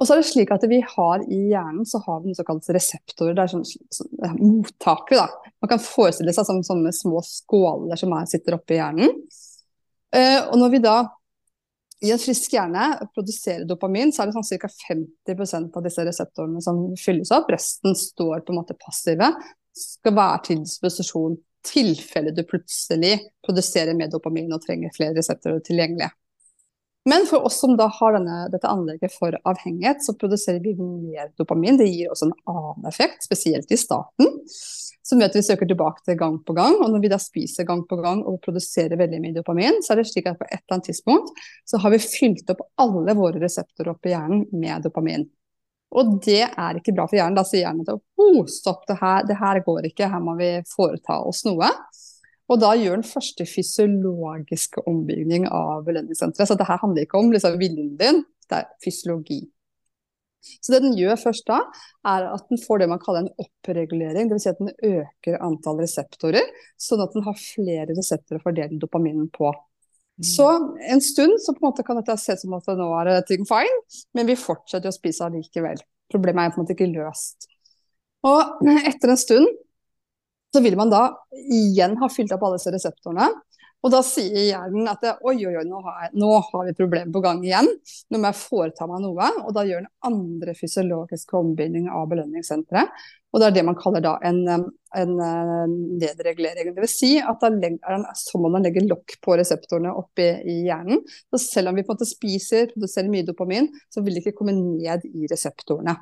Og så er det slik at vi har I hjernen så har vi noen såkalt reseptorer. Det er sånn, sånn mottakere. da. Man kan forestille seg som sånne små skåler som er, sitter oppi hjernen. Eh, og når vi da i en frisk hjerne produserer dopamin, så er det sånn ca. 50% av disse reseptorene som fylles opp. Resten står på en måte passive. Skal være til disposisjon tilfelle du plutselig produserer mer dopamin og trenger flere reseptorer tilgjengelige. Men for oss som da har denne, dette anlegget for avhengighet, så produserer vi mer dopamin. Det gir også en annen effekt, spesielt i starten, som gjør at vi søker tilbake til gang på gang. Og når vi da spiser gang på gang og produserer veldig mye dopamin, så er det slik at på et eller annet tidspunkt så har vi fylt opp alle våre reseptorer opp i hjernen med dopamin. Og det er ikke bra for hjernen. Da sier hjernen at oh, stopp, det her, det her går ikke, her må vi foreta oss noe. Og da gjør den første fysiologiske ombygging av belønningssenteret. Så det her handler ikke om liksom, viljen din, det er fysiologi. Så det den gjør først da, er at den får det man kaller en oppregulering. Dvs. Si at den øker antall reseptorer, sånn at den har flere reseptorer å fordele dopaminen på. Mm. Så en stund så på en måte kan dette se ut som at nå er ting fine, men vi fortsetter å spise allikevel. Problemet er på en måte ikke løst. Og etter en stund så vil man da igjen ha fylt opp alle disse reseptorene. Og da sier hjernen at oi, oi, oi, nå har, jeg, nå har vi problemer på gang igjen. Nå må jeg foreta meg noe. Og da gjør den andre fysiologiske ombygning av belønningssenteret. Og det er det man kaller da en, en nedregulering. Vil si at da er det som om man legger lokk på reseptorene oppi i hjernen. Så selv om vi på en måte spiser, produserer mye dopamin, så vil det ikke komme ned i reseptorene.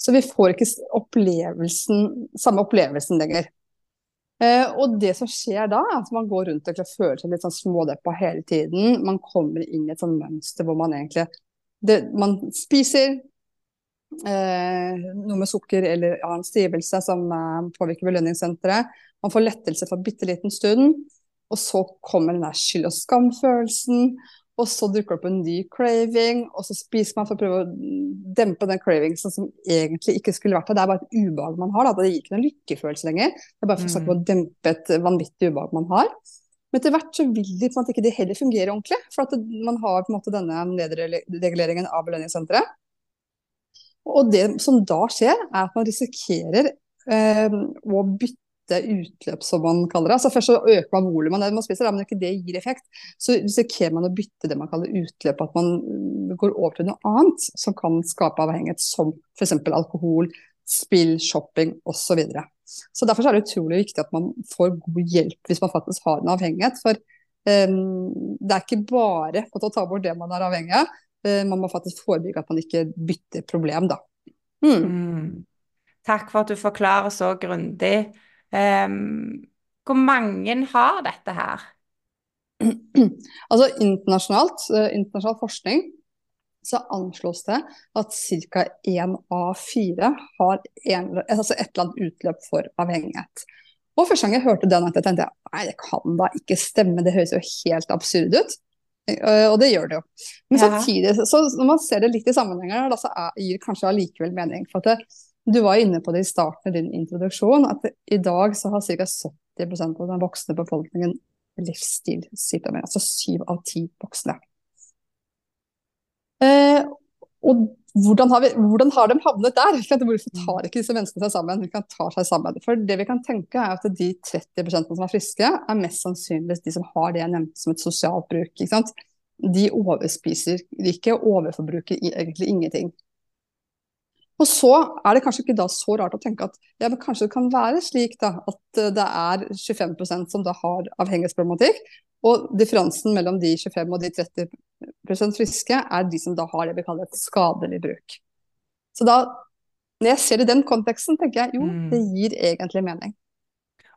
Så vi får ikke opplevelsen, samme opplevelsen lenger. Eh, og det som skjer da, er at man går rundt og føler seg litt sånn smådeppa hele tiden. Man kommer inn i et sånn mønster hvor man egentlig det, Man spiser eh, noe med sukker eller annen stivelse som eh, påvirker belønningssenteret. Man får lettelse for en bitte liten stund, og så kommer den der skyld- og skamfølelsen. Og så dukker det opp en ny craving, og så spiser man for å prøve å dempe den cravingen som egentlig ikke skulle vært der. Det er bare et ubehag man har. Da. Det gir ikke noen lykkefølelse lenger. Det er bare for å å mm. dempe et vanvittig ubehag man har. Men etter hvert så vil de på en måte ikke det heller fungere ordentlig. For at man har på en måte denne nedreguleringen av belønningssenteret. Og det som da skjer, er at man risikerer eh, å bytte utløp, som man kaller det. Altså Først så øker man volumet man spiser, men ikke det gir effekt. Så risikerer man å bytte det man kaller utløp, at man går over til noe annet som kan skape avhengighet, som f.eks. alkohol, spill, shopping osv. Så, så derfor er det utrolig viktig at man får god hjelp hvis man faktisk har en avhengighet. For um, det er ikke bare å ta bort det man er avhengig av, uh, man må faktisk forebygge at man ikke bytter problem, da. Mm. Mm. Takk for at du forklarer så grundig. Um, hvor mange har dette her? Altså internasjonalt, uh, internasjonal forskning så anslås det at ca. én av fire har en, altså et eller annet utløp for avhengighet. Og Første gang jeg hørte den, jeg tenkte jeg nei, det kan da ikke stemme, det høres jo helt absurd ut. Uh, og det gjør det jo. Men samtidig, så når man ser det litt i sammenhenger, da, så er, gir kanskje allikevel mening. for at det, du var inne på det i starten av din introduksjon, at i dag så har ca. 70% av den voksne befolkningen livsstilssykdommer. Altså syv av ti voksne. Eh, og hvordan har, vi, hvordan har, de havnet der? Hvorfor tar ikke disse menneskene seg sammen? Kan ta seg sammen. For det vi kan tenke er at De 30% som er friske, er mest sannsynligvis de som har det jeg nevnte som et sosialt bruk. De overspiser ikke, overforbruker egentlig ingenting. Og så er det kanskje ikke da så rart å tenke at ja, men kanskje det kan være slik da, at eh, det er 25% som da har avhengighetsproblematikk, og differansen mellom de 25 og de 30% friske er de som da har det vi kaller et skadelig bruk. Så da, når jeg ser det i den konteksten, tenker jeg jo, mm. det gir egentlig mening.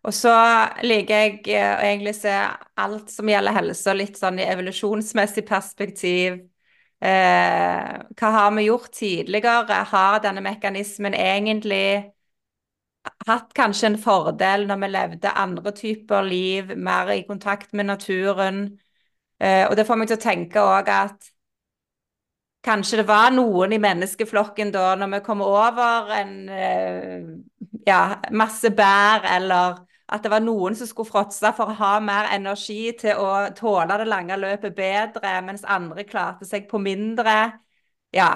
Og så liker jeg eh, å egentlig se alt som gjelder helse, litt sånn i evolusjonsmessig perspektiv Eh, hva har vi gjort tidligere? Har denne mekanismen egentlig hatt kanskje en fordel når vi levde andre typer liv, mer i kontakt med naturen? Eh, og det får meg til å tenke òg at kanskje det var noen i menneskeflokken da, når vi kom over en eh, ja, masse bær eller at det var noen som skulle fråtse for å ha mer energi til å tåle det lange løpet bedre, mens andre klarte seg på mindre. Ja,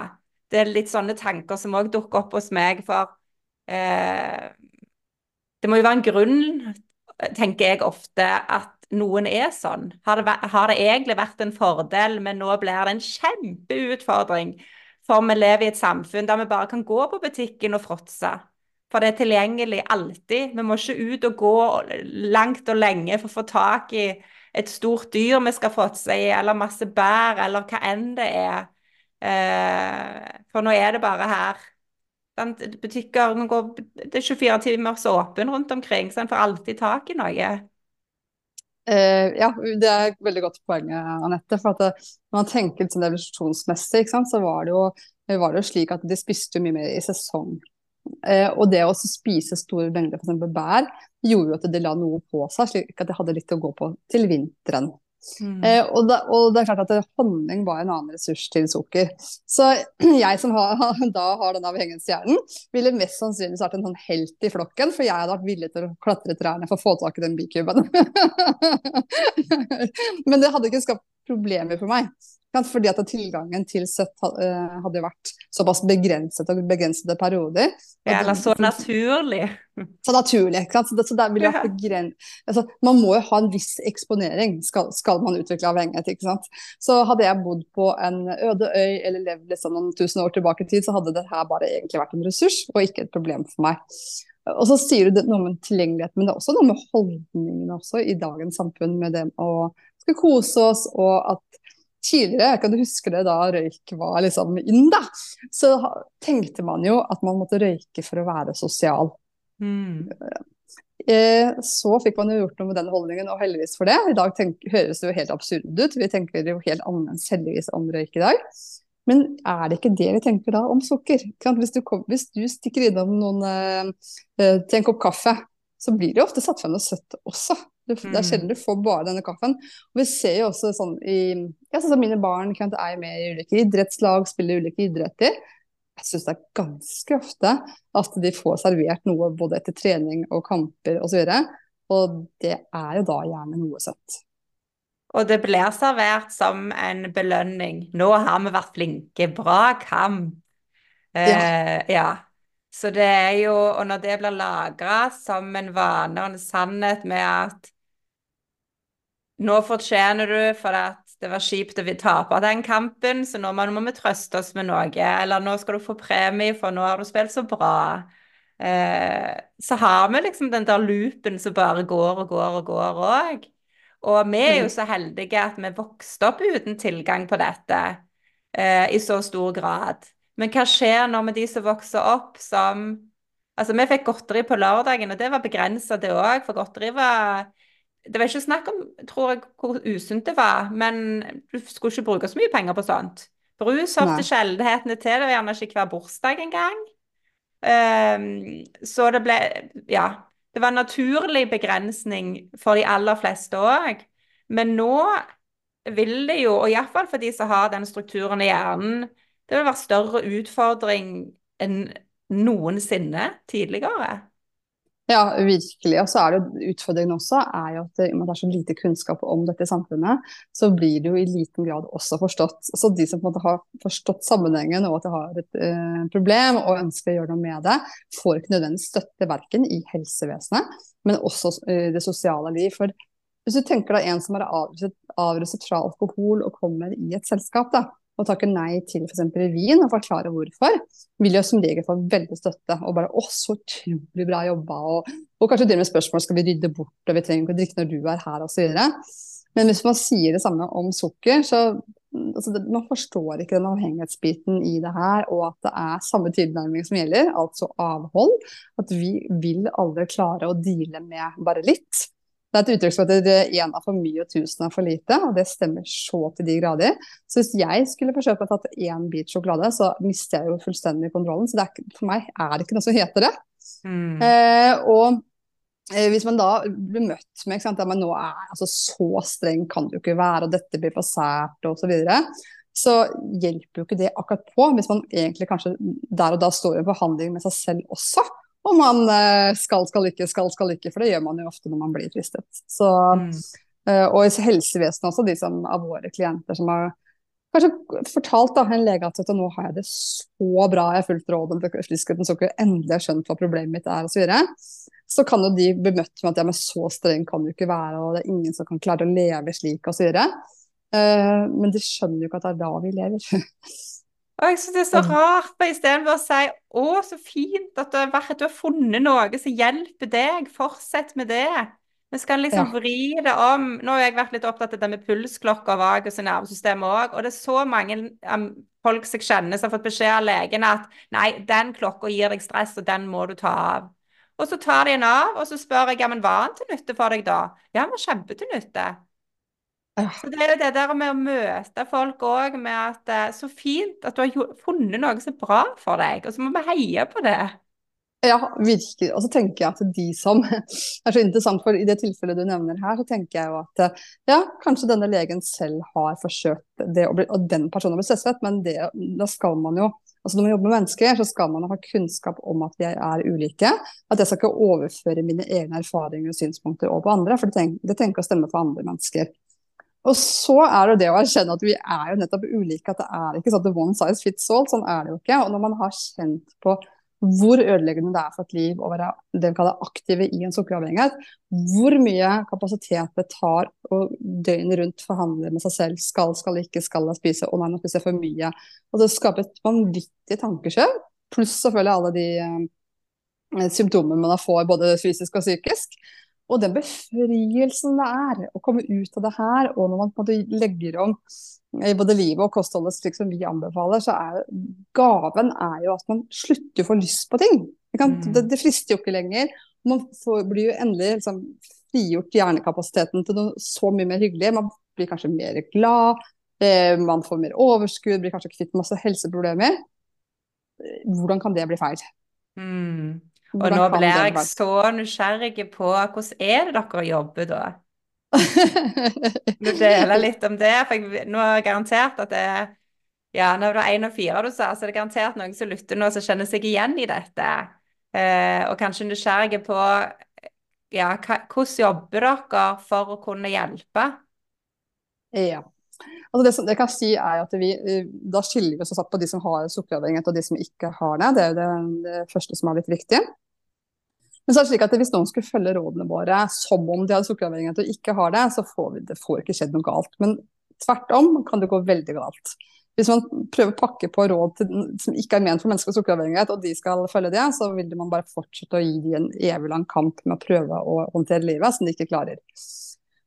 det er litt sånne tanker som òg dukker opp hos meg. For eh, det må jo være en grunn, tenker jeg ofte, at noen er sånn. Har det, har det egentlig vært en fordel, men nå blir det en kjempeutfordring? For vi lever i et samfunn der vi bare kan gå på butikken og fråtse. For det er tilgjengelig alltid. Vi må ikke ut og gå langt og lenge for å få tak i et stort dyr vi skal fråtse i, eller masse bær, eller hva enn det er. Eh, for nå er det bare her. Butikker går, Det er 24 timers åpen rundt omkring, så en får alltid tak i noe. Uh, ja, det er et veldig godt poeng, Anette. For at det, når man tenker sånn evolusjonsmessig, så var det, jo, var det, jo, slik at de spiste mye mer i sesong. Eh, og det å spise store mengder f.eks. bær gjorde jo at det la noe på seg, slik at det hadde litt å gå på til vinteren. Mm. Eh, og, da, og, det er klart at honning var en annen ressurs til sukker. Så jeg som har, da har den avhengighetshjernen, ville mest sannsynlig vært en sånn helt i flokken, for jeg hadde vært villig til å klatre trærne for å få tak i den bikuben. Men det hadde ikke skapt problemer for meg. Fordi at tilgangen til søtt eh, hadde vært såpass begrenset og begrensede perioder. Ja, eller så naturlig. Så naturlig. ikke sant? Så, det, vil ja. altså, man må jo ha en viss eksponering skal, skal, man utvikle avhengighet. ikke sant? Så hadde jeg bodd på en øde øy eller levd liksom noen tusen år tilbake i tid, så hadde det her bare egentlig vært en ressurs og ikke et problem for meg. Og så sier du noe om tilgjengelighet, men det er også noe med holdningene også i dagens samfunn. Med det å skulle kose oss, og at tidligere, kan du huske det da røyk var liksom inn, da, så tenkte man jo at man måtte røyke for å være sosial. Mm. Eh, så fikk man jo gjort noe med den holdningen, og heldigvis for det. I dag tenk, høres det jo helt absurd ut. Vi tenker jo helt annerledes heldigvis om røyk i dag. Men er det ikke det vi tenker da om sukker? Hvis du, kom, hvis du stikker innom noen eh, eh, til en kopp kaffe, så blir det ofte satt frem noe søtt også. Du, det er sjelden du får bare denne kaffen. Og vi ser jo også sånn i Jeg syns som Mine barn kan, er med i ulike idrettslag, spiller ulike idretter. Jeg syns det er ganske ofte at de får servert noe både etter trening og kamper osv. Og, så og det er jo da gjerne noe søtt. Og det blir servert som en belønning. 'Nå har vi vært flinke. Bra kamp.' Eh, ja. ja. Så det er jo Og når det blir lagra som en vane og en sannhet med at nå fortjener du for at det var kjipt å tape den kampen, så nå må, vi trøste oss med noe. Eller nå skal du få premie, for nå har du spilt så bra. Eh, så har vi liksom den der loopen som bare går og går og går òg. Og vi er jo mm. så heldige at vi vokste opp uten tilgang på dette eh, i så stor grad. Men hva skjer nå med de som vokser opp som Altså, vi fikk godteri på lørdagen, og det var begrensa, det òg. For godteri var det var ikke snakk om tror jeg, hvor usunt det var, men du skulle ikke bruke så mye penger på sånt. Brus hørte sjeldenhetene til, det var gjerne ikke hver bursdag engang. Um, så det ble Ja. Det var en naturlig begrensning for de aller fleste òg. Men nå vil det jo, og iallfall for de som har den strukturen i hjernen, det vil være større utfordring enn noensinne tidligere. Ja, virkelig. Og så er det utfordringen også er jo at det, det er så lite kunnskap om dette samfunnet, så blir det jo i liten grad også forstått. Så de som på en måte har forstått sammenhengen og at de har et eh, problem og ønsker å gjøre noe med det, får ikke nødvendigvis støtte verken i helsevesenet, men også eh, det sosiale liv. For hvis du tenker deg en som er avruset fra alkohol og kommer i et selskap, da, og takke nei til f.eks. vin og forklarer hvorfor, vil jo som regel få veldig støtte. Og bare 'Å, så utrolig bra jobba', og, og kanskje det med spørsmål 'Skal vi rydde bort', og 'Vi trenger ikke å drikke når du er her', osv. Men hvis man sier det samme om sukker, så altså det, man forstår ikke den avhengighetsbiten i det her, og at det er samme tilnærming som gjelder, altså avhold. At vi vil aldri klare å deale med bare litt. Det er et uttrykk som heter 'én er for mye og tusen er for lite', og det stemmer så til de grader. Så hvis jeg skulle forsøkt å tatt én bit sjokolade, så mister jeg jo fullstendig kontrollen. Så er, for meg er det ikke noe som heter det. Mm. Eh, og eh, hvis man da blir møtt med at man nå er altså, så streng kan det jo ikke være, og dette blir for sært osv., så, videre, så hjelper jo ikke det akkurat på, hvis man egentlig kanskje der og da står i en forhandling med seg selv også om man eh, skal, skal ikke, skal, skal ikke. For det gjør man jo ofte når man blir fristet. Så, mm. uh, og i helsevesenet også, de som, av våre klienter som har kanskje fortalt da, en lege at nå har jeg det så bra, jeg har fulgt rådet så frisk uten sukker, endelig har skjønt hva problemet mitt er osv. Så, så kan jo de bli møtt med at ja, men så streng kan du ikke være, og det er ingen som kan klare å leve slik osv. Uh, eh, men de skjønner jo ikke at det er da vi lever. Og jeg synes det er så rart, for istedenfor å si 'Å, så fint at du har, vært, du har funnet noe som hjelper deg, fortsett med det'. Vi skal liksom ja. vri det om. Nå har jeg vært litt opptatt av det med pulsklokker og vagus og nervesystemet òg. Og det er så mange um, folk som jeg kjenner som har fått beskjed av legen at nei, den klokka gir deg stress, og den må du ta av. Og så tar de en av, og så spør jeg ja, men var den til nytte for deg da? Ja, den var kjempetil nytte. Så det er jo det der med å møte folk òg med at uh, Så fint at du har funnet noe som er bra for deg, og så må vi heie på det. Ja, virkelig. Og så tenker jeg at de som er så interessant, for i det tilfellet du nevner her, så tenker jeg jo at ja, kanskje denne legen selv har forsøkt det, og, bli, og den personen har blitt stresset, men det, da skal man jo altså Når man jobber med mennesker, så skal man ha kunnskap om at vi er ulike. At jeg skal ikke overføre mine egne erfaringer og synspunkter over på andre, for det, tenker, det tenker å stemme for andre mennesker. Og så er det det å erkjenne at vi er jo nettopp ulike, at det er ikke sånn at one size fits all. Sånn er det jo ikke. Og når man har kjent på hvor ødeleggende det er for et liv å være det vi kaller aktive i en sukkeravhengighet. Hvor mye kapasitet det tar å døgnet rundt forhandle med seg selv. Skal, skal ikke, skal jeg spise? Å nei, nå spiser jeg for mye. Og det skaper et vanvittig tankeskjøv. Pluss selvfølgelig alle de eh, symptomene man får både fysisk og psykisk. Og den befrielsen det er å komme ut av det her, og når man på en måte legger om i både livet og kostholdet slik som vi anbefaler, så er gaven er jo at man slutter å få lyst på ting. Mm. Det, det, frister jo ikke lenger. Man får, blir jo endelig liksom, frigjort hjernekapasiteten til noe så mye mer hyggelig. Man blir kanskje mer glad, eh, man får mer overskudd, blir kanskje kvitt masse helseproblemer. Hvordan kan det bli feil? Mm. Og nå blir jeg så nysgjerrig på hvordan er det dere jobber da? Du deler litt om det, for jeg, nå er det garantert at det er ja, når det er én og fire du sa, så er det garantert noen som lytter nå som kjenner seg igjen i dette. Eh, og kanskje nysgjerrige på ja, hva, hvordan jobber dere for å kunne hjelpe? Ja. Altså det, som, jeg kan si er at vi, Da skiller vi oss på de som har sukkeravhengighet og de som ikke har det. Det er jo det, det første som er litt viktig. Men så er det slik at hvis noen skulle følge rådene våre som om de hadde sukkeravhengighet og ikke har det, så får vi, det får ikke skjedd noe galt. Men tvert om kan det gå veldig galt. Hvis man prøver å pakke på råd til, som ikke er ment for mennesker med sukkeravhengighet, og de skal følge det, så vil man bare fortsette å gi dem en evig lang kamp med å prøve å håndtere livet som de ikke klarer.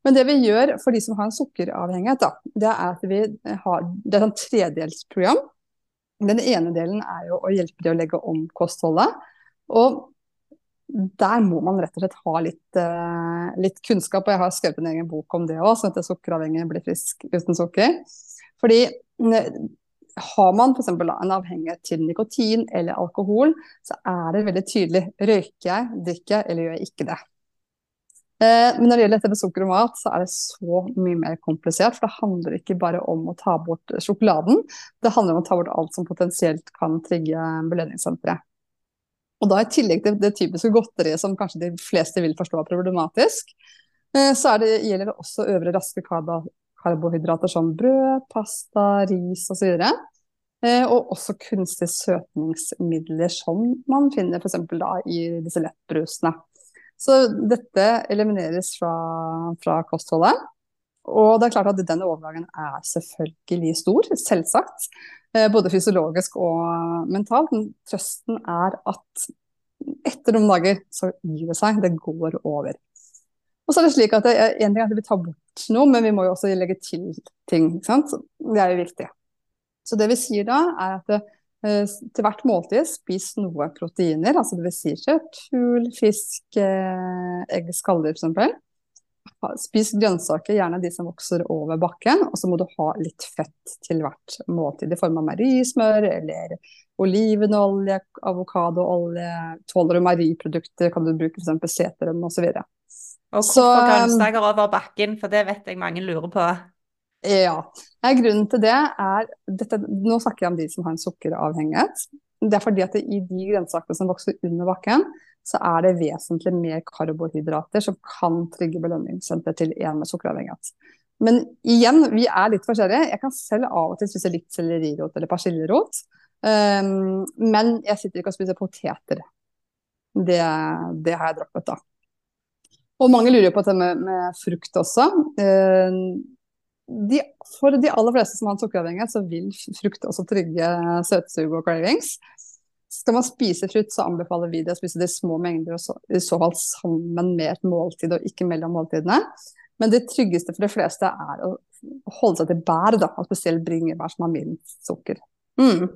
Men det vi gjør for de som har en sukkeravhengighet, da, det er at vi har det er tredelsprogram. Den ene delen er jo å hjelpe dem å legge om kostholdet. Og der må man rett og slett ha litt, uh, litt kunnskap. Og jeg har skrevet en egen bok om det òg, som heter 'Sukkeravhengig blir frisk uten sukker'. Fordi har man f.eks. en avhengighet til nikotin eller alkohol, så er det veldig tydelig. Røyker jeg, drikker jeg, eller gjør jeg ikke det? Uh, men når det gjelder dette med sukker og mat, så er det så mye mer komplisert. For det handler ikke bare om å ta bort sjokoladen, det handler om å ta bort alt som potensielt kan trigge belønningssenteret. Og da i tillegg til det typiske godteriet som kanskje de fleste vil forstå er problematisk, eh, så er det, gjelder det også øvre raske karbohydrater som brød, pasta, ris osv. Eh, og også kunstige søtningsmidler som man finner f.eks. i disse lettbrusene. Så dette elimineres fra, fra, kostholdet. Og det er klart at den overgangen er selvfølgelig stor, selvsagt. Eh, både fysiologisk og mentalt. Men trøsten er at etter noen dager så gir det seg. Det går over. Og så er det slik at det er en ting at vi tar bort noe, men vi må jo også legge til ting. Det er jo viktig. Så det vi sier da, er at det, eh, til hvert måltid spis noe proteiner. altså det vil Si kjøtt, fugl, fisk, eh, egg, skaller f.eks. Spis grønnsaker, gjerne de som vokser over bakken. Og så må du ha litt fett til hvert måltid, i form av meierismør eller olivenolje, avokadoolje. Tåler du meieriprodukter, kan du bruke f.eks. seterøm osv. Og, og hvorfor grønnsaker over bakken, for det vet jeg mange lurer på. Ja. Grunnen til det er dette, Nå snakker jeg om de som har en sukkeravhengighet. Det er fordi at i de grønnsakene som vokser under bakken, så er det vesentlig mer karbohydrater som kan trygge belønningssenter til en med sukkeravhengighet. Men igjen, vi er litt forskjellige. Jeg kan selv av og til spise litt sellerirot eller persillerot. Um, men jeg sitter ikke og spiser poteter. Det, det har jeg droppet, da. Og mange lurer på dette med, med frukt også. Uh, de, for de aller fleste som har en sukkeravhengighet, så vil frukt også trygge søtsug og cravings. Skal man spise frukt, så anbefaler vi det å spise det i små mengder, og så, i så fall sammen med et måltid, og ikke mellom måltidene. Men det tryggeste for de fleste er å holde seg til bær, da, og spesielt bringebær som har minst sukker. Mm.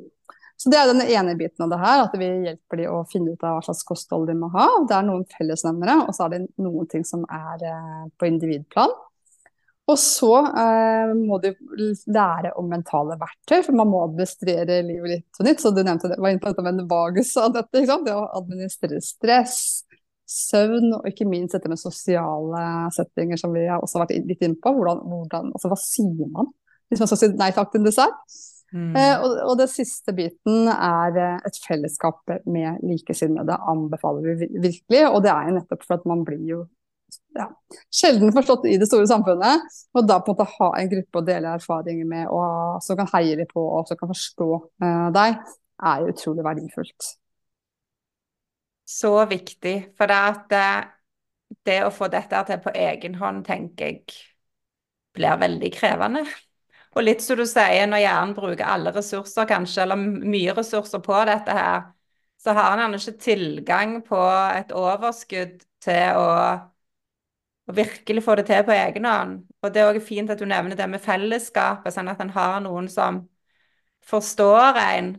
Så Det er den ene biten av det her, at vi hjelper de å finne ut av hva slags kosthold de må ha. Det er noen fellesnevnere, og så er det noen ting som er eh, på individplan. Og så eh, må du lære om mentale verktøy, for man må administrere livet litt på nytt. Så du nevnte det, var inne på dette med vagus av dette. ikke sant? Det å administrere stress, søvn og ikke minst dette med sosiale settinger, som vi har også vært litt inne på. Hvordan, hvordan, altså, hva sier man hvis man skal si nei takk til en dessert? Mm. Eh, og, og det siste biten er eh, et fellesskap med likesinnede, anbefaler vi virkelig. Og det er jo nettopp for at man blir jo ja, sjelden forstått i det store samfunnet. Og da på en måte ha en gruppe å dele erfaringer med, og som kan heie litt på og som kan forstå uh, deg, er utrolig verdifullt. Så viktig. For det at det, det å få dette til på egen hånd, tenker jeg blir veldig krevende. Og litt som du sier, når hjernen bruker alle ressurser, kanskje, eller mye ressurser på dette her, så har han ikke tilgang på et overskudd til å og virkelig få det til på egen hånd. Og det er òg fint at du nevner det med fellesskapet, sånn at en har noen som forstår en.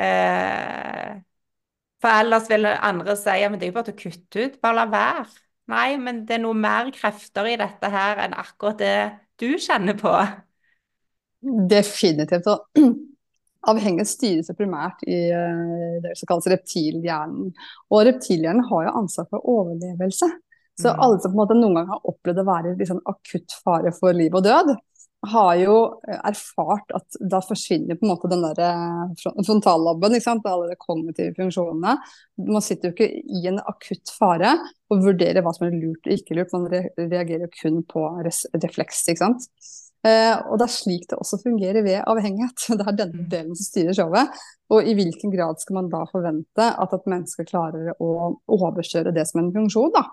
Eh, for ellers vil andre si ja, men det er jo bare til å kutte ut, bare la være. Nei, men det er noe mer krefter i dette her enn akkurat det du kjenner på. Definitivt. Og avhengighet styres primært i uh, det som kalles reptilhjernen. Og reptilhjernen har jo ansvar for overlevelse. Så mm. alle som på en måte noen gang har opplevd å være i liksom akutt fare for liv og død, har jo eh, erfart at da forsvinner på en måte den der eh, frontallabben, alle de kognitive funksjonene. Man sitter jo ikke i en akutt fare og vurderer hva som er lurt og ikke lurt, man reagerer jo kun på refleks. ikke sant? Eh, og det er slik det også fungerer ved avhengighet. Det er denne mm. delen som styrer showet. Og i hvilken grad skal man da forvente at et menneske klarer å overkjøre det som en funksjon? da?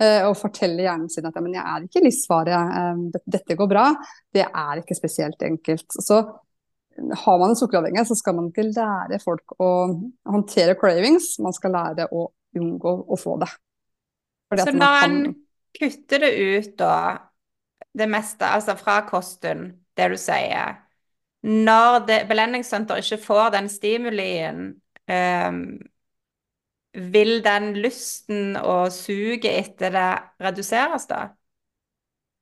Eh, og fortelle hjernen sin at ja, men jeg er ikke livsfare, eh, dette går bra. Det er ikke spesielt enkelt. Så har man en sukkeravhengighet, så skal man ikke lære folk å håndtere cravings, man skal lære å unngå å få det. Fordi så når en kutter det ut, da, det meste, altså fra kosten, det du sier Når belønningssenteret ikke får den stimulien, um, vil den lysten og suget etter det reduseres da?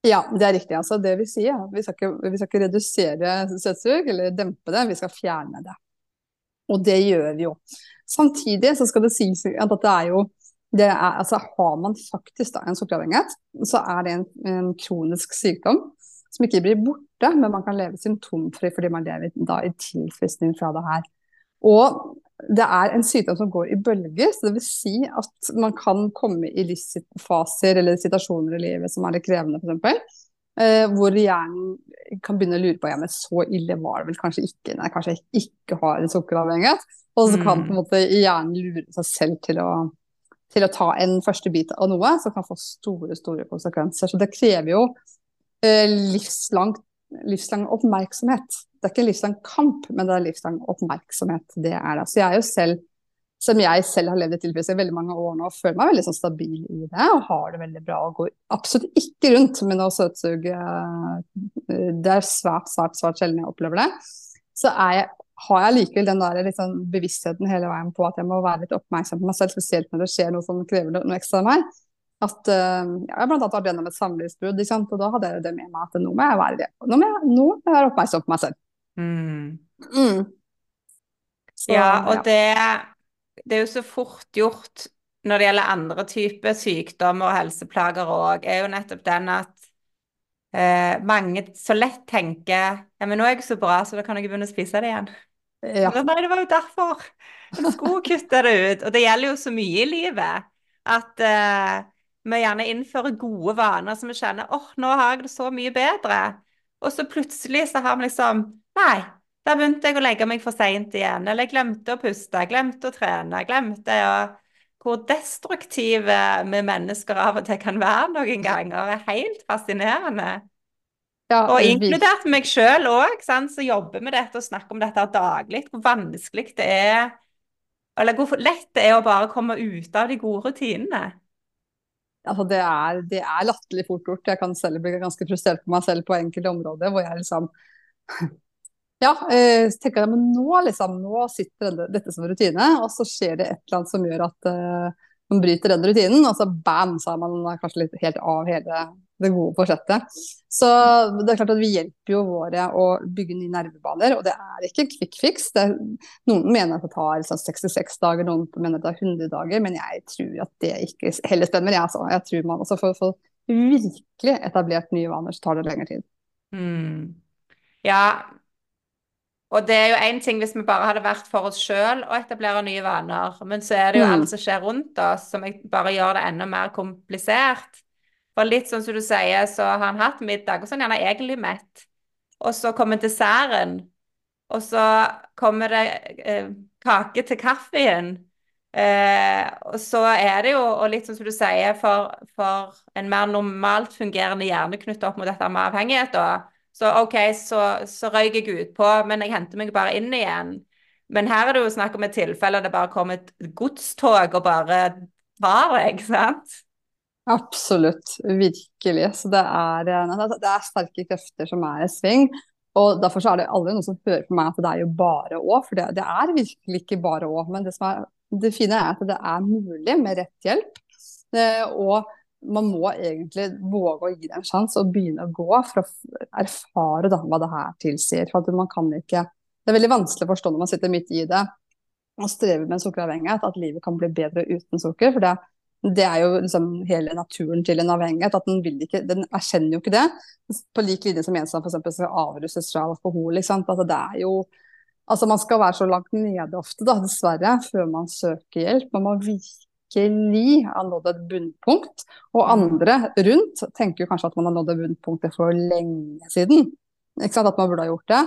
Ja, det er riktig. Altså, det vi sier, vi skal ikke, vi skal ikke redusere søtsug eller dempe det, vi skal fjerne det. Og det gjør vi jo. Samtidig så skal det sies at det er jo det er, altså, Har man faktisk da, en sukkeravhengighet, så er det en, en, kronisk sykdom som ikke blir borte, men man kan leve symptomfri fordi man lever da i tilfriskning fra det her. Og det er en sykdom som går i bølger, så det vil si at man kan komme i livsfaser eller situasjoner i livet som er litt krevende, f.eks. Eh, hvor hjernen kan begynne å lure på ja, men så ille var det vel kanskje ikke. Nei, kanskje jeg ikke har en sukkeravhengighet. Og så kan mm. på en måte hjernen lure seg selv til å til å ta en første bit av noe som kan få store store konsekvenser. Så det krever jo eh, livslang, livslang, oppmerksomhet. Det er ikke en livslang kamp, men det er livslang oppmerksomhet. Det er det. Så jeg er jo selv, som jeg selv har levd i tilfredshet i veldig mange år nå, og føler meg veldig sånn stabil i det og har det veldig bra. og går absolutt ikke rundt med noe søtsug. Eh, det er svært, svært, svært sjelden jeg opplever det. Så er jeg har jeg likevel den der liksom, bevisstheten hele veien på at jeg må være litt oppmerksom på meg selv, spesielt når det skjer noe som krever noe ekstra av meg. At, uh, jeg annet vært gjennom et samlivsbrudd, og da hadde jeg det med meg at nå må jeg være det. Nå må jeg, nå må jeg være oppmerksom på meg selv. Mm. Mm. Så, ja, og ja. Det, det er jo så fort gjort når det gjelder andre typer sykdommer og helseplager òg, er jo nettopp den at eh, mange så lett tenker ja, men nå er jeg så bra, så da kan jeg begynne å spise det igjen. Ja. Nei, det var jo derfor. Jeg skulle kutte det ut. Og det gjelder jo så mye i livet at uh, vi gjerne innfører gode vaner som vi kjenner åh, oh, nå har jeg det så mye bedre. Og så plutselig så har vi liksom Nei, da begynte jeg å legge meg for seint igjen. Eller jeg glemte å puste, glemte å trene, glemte å Hvor destruktive vi mennesker av og til kan være noen ganger, er helt fascinerende. Ja, og inkludert meg sjøl òg, så jobber med dette og snakker om dette daglig. Hvor vanskelig det er, eller hvor lett det er å bare komme ut av de gode rutinene. Altså, det er, er latterlig fort gjort. Jeg kan selv bli ganske frustrert på meg selv på enkelte områder hvor jeg liksom Ja, eh, tenker jeg, men nå, liksom, nå sitter dette, som rutine, og så skjer det et eller annet som gjør at uh, man bryter den rutinen, og så bam, så er man kanskje litt helt av hele det gode forsettet. Så det er klart at vi hjelper jo våre å bygge nye nervebaner, og det er ikke quick fix. Det, noen mener at det tar sånn 66 dager, noen mener at det tar 100 dager, men jeg tror at det ikke heller stemmer. Jeg, altså. jeg tror man også for å få virkelig etablert nye vaner, så tar det lengre tid. Mm. Ja, og det er jo én ting hvis vi bare hadde vært for oss sjøl å etablere nye vaner, men så er det jo mm. alt som skjer rundt oss som bare gjør det enda mer komplisert. For litt sånn som du sier, så har han hatt middag, og så er han gjerne egentlig mett. Og så kommer desserten, og så kommer det eh, kake til kaffen. Eh, og så er det jo, og litt sånn som du sier, for, for en mer normalt fungerende hjerne knyttet opp mot dette med avhengighet, da, så OK, så, så røyk jeg utpå, men jeg henter meg bare inn igjen. Men her er det jo snakk om et tilfelle der det bare kommer et godstog og bare tar deg, sant? Absolutt. Virkelig. Så det er, eh, det er sterke krefter som er i sving. Og Derfor er det aldri noen som hører på meg at det er jo bare å, for det, det er virkelig ikke bare å. Men det, er, det fine er at det er mulig med rett hjelp. Eh, og man må egentlig våge å gi det en sjanse og begynne å gå for å erfare da, hva det her tilsier. For man kan ikke, det er veldig vanskelig å forstå når man sitter midt i det og strever med en sukkeravhengighet, at livet kan bli bedre uten sukker. for det, det er jo liksom hele naturen til en avhengighet. at Den, vil ikke, den erkjenner jo ikke det. På lik linje som en som f.eks. skal avrusses fra alkohol. Altså, det er jo, altså Man skal være så langt nede ofte, da, dessverre, før man søker hjelp. Man må virkelig ha nådd et bunnpunkt. Og mm. andre rundt tenker jo kanskje at man har nådd et bunnpunkt for lenge siden. Ikke sant? At man burde ha gjort det.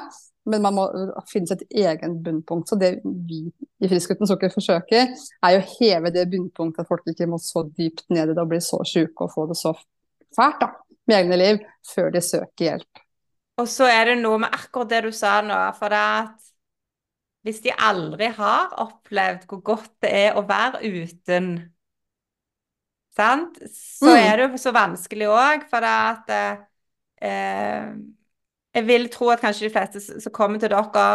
Men man må finne sitt egen bunnpunkt. Så det vi i Frisk uten sukker forsøker, er jo å heve det bunnpunktet, at folk ikke må så dypt ned i det og bli så sjuke og få det så fælt da, med egne liv, før de søker hjelp. Og så er det noe med akkurat det du sa nå. For at hvis de aldri har opplevd hvor godt det er å være uten, sant? så mm. er det jo så vanskelig òg, for at eh, Jeg vil tro at kanskje de fleste som kommer til dere,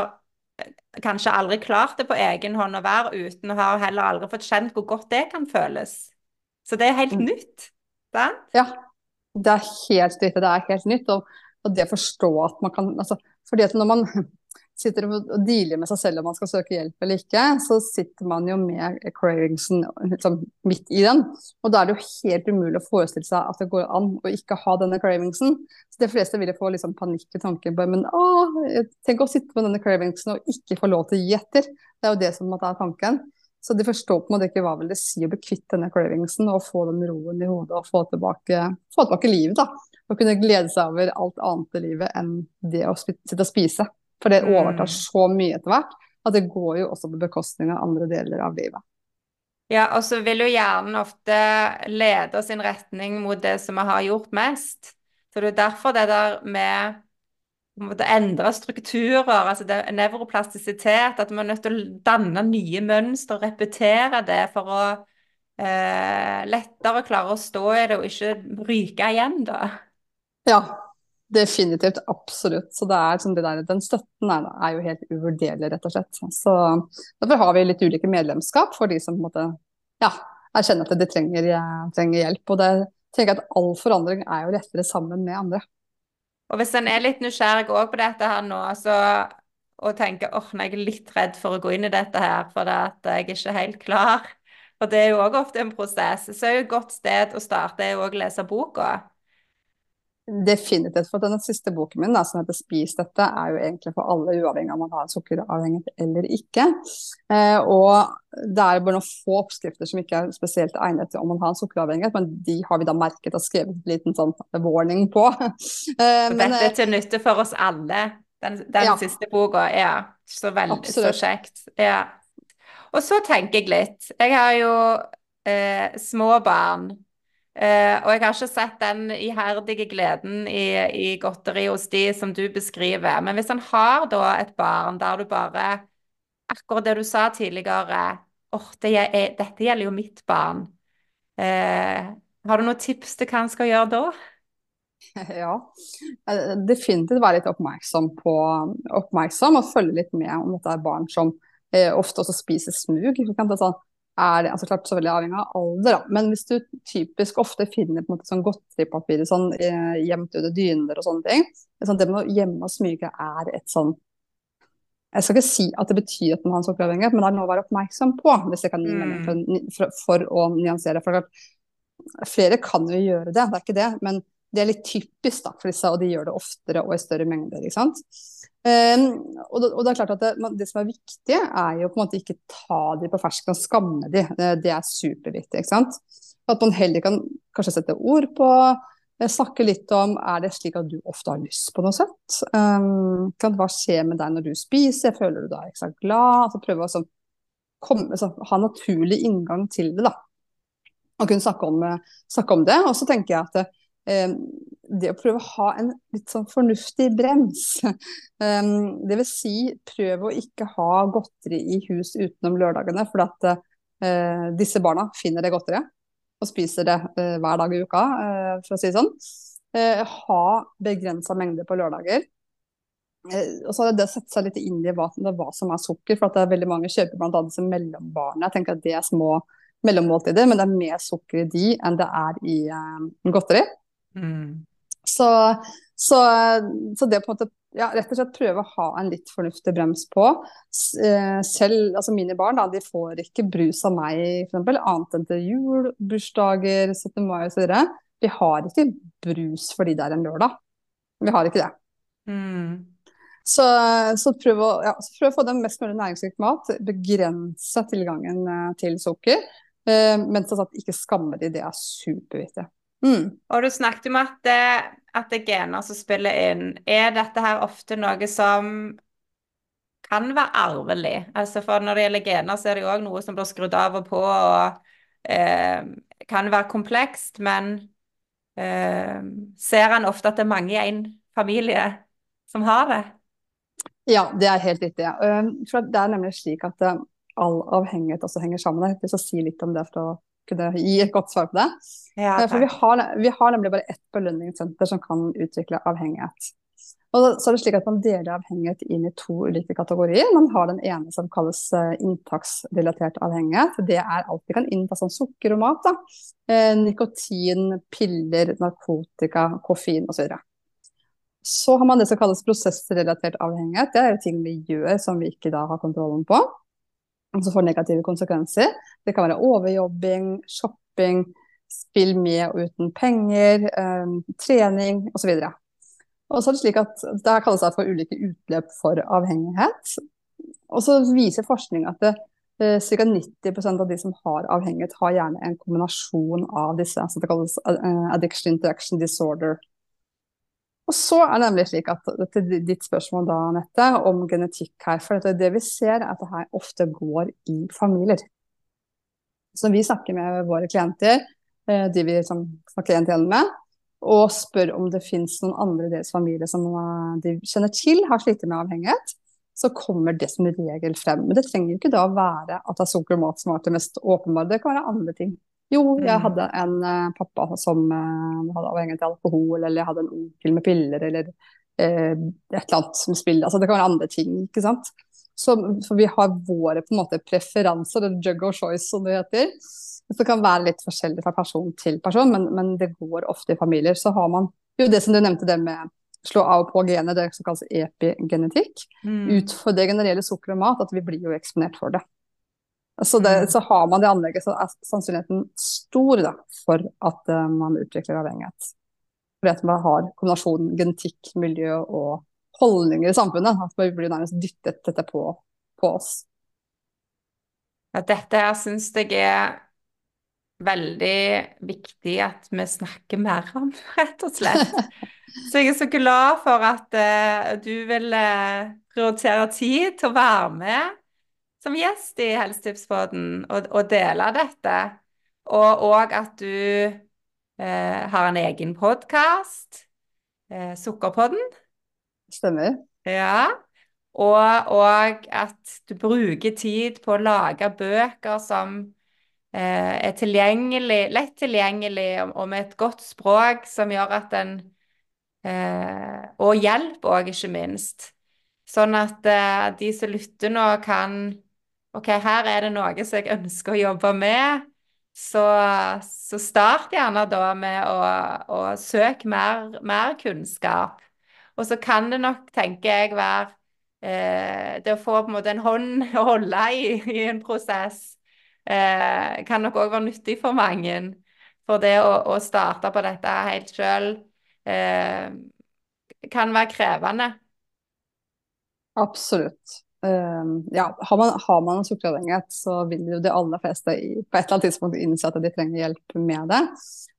eh, kanskje aldri klart det på egen hånd å være uten, og har heller aldri fått kjent hvor godt det kan føles. Så det er helt mm. nytt. Sant? Ja, det er helt nytt. Det er helt nytt. Og, og det å forstå at man kan altså, fordi at når man sitter og dealer med seg selv om man skal søke hjelp eller ikke, så sitter man jo med cravingsen liksom, midt i den. Og da er det jo helt umulig å forestille seg at det går an å ikke ha denne cravingsen. Så De fleste vil få liksom, panikk i tanken på men å, tenk å sitte med denne cravingsen og ikke få lov til å gi etter. Det er jo det som er tanken. Så de forstår på en måte ikke hva vil det si å bli kvitt denne cravingsen og få den roen i hodet og få tilbake, få tilbake livet. da. Og kunne glede seg over alt annet i livet enn det å sitte og spise. For det overtar mm. så mye etter hvert at det går jo også på bekostning av andre deler av livet. Ja, og så vil jo hjernen ofte lede sin retning mot det som vi har gjort mest. Så det er derfor det der med å endre strukturer, altså det, nevroplastisitet, at vi er nødt til å danne nye mønstre og repetere det for å eh, lettere klare å stå i det og ikke ryke igjen, da. Ja, Definitivt, absolutt. Så det er som det der, Den støtten er, er, jo helt uvurderlig, rett og slett. Så Derfor har vi litt ulike medlemskap for de som på en måte, ja, erkjenner at de trenger, trenger hjelp. Og det tenker jeg at all forandring er jo lettere sammen med andre. Og Hvis en er litt nysgjerrig òg på dette her nå, så, og tenker åh, jeg er litt redd for å gå inn i dette her, for det at jeg er ikke helt klar, og det er jo òg ofte en prosess, så er jo et godt sted å starte er jo òg å lese boka. Definitivt. For denne siste boken min, da, som heter 'Spis dette', er jo egentlig for alle, uavhengig av om man har sukkeravhengighet eller ikke. Eh, og det er bare noen få oppskrifter som ikke er spesielt egnet til om man har en sukkeravhengighet, men de har vi da merket og skrevet en liten sånn warning på. Eh, men, dette er til nytte for oss alle, den, den ja. siste boka. Ja, så veldig så kjekt. Ja. Og så tenker jeg litt Jeg har jo eh, små barn. Uh, og jeg har ikke sett den iherdige gleden i, i, godteri hos de som du beskriver. Men hvis en har da et barn der du bare Akkurat det du sa tidligere oh, det er, dette gjelder jo mitt barn. Eh, har du noen tips til hva en skal gjøre da? Ja, eh, definitivt være litt oppmerksom på oppmerksom og følge litt med om dette er barn som eh, ofte også spiser smug. Sånn, er det altså klart så veldig avhengig av alder, da. Men hvis du typisk ofte finner på en måte sånn godteripapir sånn, eh, gjemt under dyner og sånne ting, sånn, det med å gjemme og smyge er et sånn Jeg skal ikke si at det betyr at man har en sukkeravhengighet, men det er noe å være oppmerksom på, hvis jeg kan gi mening for, for, for, å nyansere. For klart, flere kan jo gjøre det, det er ikke det. men det er litt typisk da, for disse, og de gjør det oftere og i større mengder. ikke sant? Um, og, det, og, det, er klart at det, det, som er viktig, er jo på en måte ikke ta de på fersken og skamme de. Det, det, er superviktig. ikke sant? At man heller kan kanskje sette ord på, eh, snakke litt om er det slik at du ofte har lyst på noe søtt. Um, hva skjer med deg når du spiser, føler du deg ikke sant, glad? Altså prøve å så, komme, så, ha naturlig inngang til det. da. Og kunne snakke om, snakke om det. Og så tenker jeg at Eh, det å prøve å ha en litt sånn fornuftig brems. Um, det vil si, prøv å ikke ha godteri i hus utenom lørdagene, for at uh, disse barna finner det godteriet og spiser det uh, hver dag i uka, uh, for å si det sånn. ha begrensa mengder på lørdager. og så er det å sette seg litt inn i hva, hva, som er sukker, for at det er veldig mange kjøper bl.a. disse mellombarene. Jeg tenker at det er små mellommåltider, men det er mer sukker i de enn det er i godteri. Så, så, så, det på en måte ja, rett og slett prøve å ha en litt fornuftig brems på. Eh, selv, altså Mine barn da, de får ikke brus av meg for eksempel, annet enn til jul, bursdager, 17. mai osv. Vi har ikke brus fordi det er en lørdag. Vi har ikke det. Mm. Så, så, prøv å, ja, så, prøv å, få dem mest mulig næringsrik mat. Begrense tilgangen eh, til sukker. Eh, men sånn at ikke skamme de, det er superviktig. Mm. Og du snakket om at det, at det er gener som spiller inn. Er dette her ofte noe som kan være arvelig? Altså for når det gjelder gener, så er det jo òg noe som blir skrudd av og på, og eh, kan være komplekst. Men eh, ser han ofte at det er mange i en familie som har det? Ja, det er helt riktig. Ja. Det er nemlig slik at eh, all avhengighet også henger sammen. Jeg vil si litt om det for å kunne gi et godt svar på det. Ja, eh, For vi har, vi har, nemlig bare ett belønningssenter som kan utvikle avhengighet. Og så er det slik at Man deler avhengighet inn i to ulike kategorier. Man har den ene som kalles uh, inntaksrelatert avhengighet. Det er alt vi kan innta som sukker og mat. Eh, nikotin, piller, narkotika, koffein osv. Så, så har man det som kalles prosessrelatert avhengighet. Det er ting vi gjør som vi ikke da har kontrollen på som får negative konsekvenser. Det kan være overjobbing, shopping, spill med og uten penger, um, trening osv. Og så er det slik at Det kalles for ulike utløp for avhengighet. Og så viser forskning at uh, ca. 90 av de som har avhengighet, har gjerne en kombinasjon av disse. Så det kalles uh, addiction interaction disorder. Og så er det nemlig slik at til ditt spørsmål da, Anette, om genetikk her. For det vi ser, er at det her ofte går i familier. Så vi snakker med våre klienter, eh, de vi liksom snakker til med, og spør om det finnes noen andre i deres familie som eh, de kjenner til har slitt med avhengighet, så kommer det som regel frem. Men det trenger jo ikke da være at det er sukker og mat som er det mest åpenbare, det kan være andre ting. Jo, jeg mm. hadde en uh, pappa som uh, hadde avhengighet av alkohol, eller jeg hadde en onkel med piller, eller uh, et eller annet som spiller. Altså, det kan være andre ting, ikke sant. Så, for vi har våre på en måte preferanser, eller jug of choice som det heter. Det kan være litt forskjellig fra person til person, men, men, det går ofte i familier. Så har man jo det som du nevnte, det med slå av og på genet, det som kalles epigenetikk. Mm. Utfordringen når det gjelder sukker og mat, at vi blir jo eksponert for det. Så, det, mm. så, har man det anlegget, så er sannsynligheten stor da, for at uh, man utvikler avhengighet. Fordi at man har kombinasjonen genetikk, miljø og holdninger i samfunnet. At vi blir nærmest dyttet dette på, på oss. Ja, dette her syns jeg er veldig viktig at vi snakker mer om, rett og slett. Så jeg er så glad for at uh, du vil uh, prioritere tid til å være med som gjest i Helsetipspodden og, og dele dette. Og òg at du eh, har en egen podkast, eh, Sukkerpodden. Stemmer. Ja. Og, òg at du bruker tid på å lage bøker som eh, er tilgjengelig, lett tilgjengelig, og, og, med et godt språk som gjør at en eh, Og hjelp òg, ikke minst. Sånn at eh, de som lytter nå, kan OK, her er det noe som jeg ønsker å jobbe med, så, så start gjerne da med å, å søke mer, mer, kunnskap. Og så kan det nok, tenker jeg, være eh, det å få på en måte en hånd å holde i i en prosess, eh, kan nok òg være nyttig for mange. For det å, å starte på dette helt sjøl eh, kan være krevende. Absolutt. Uh, ja, har man, har man, en sukkeravhengighet, så vil jo de aller fleste i, på et eller annet tidspunkt innse at de trenger hjelp med det.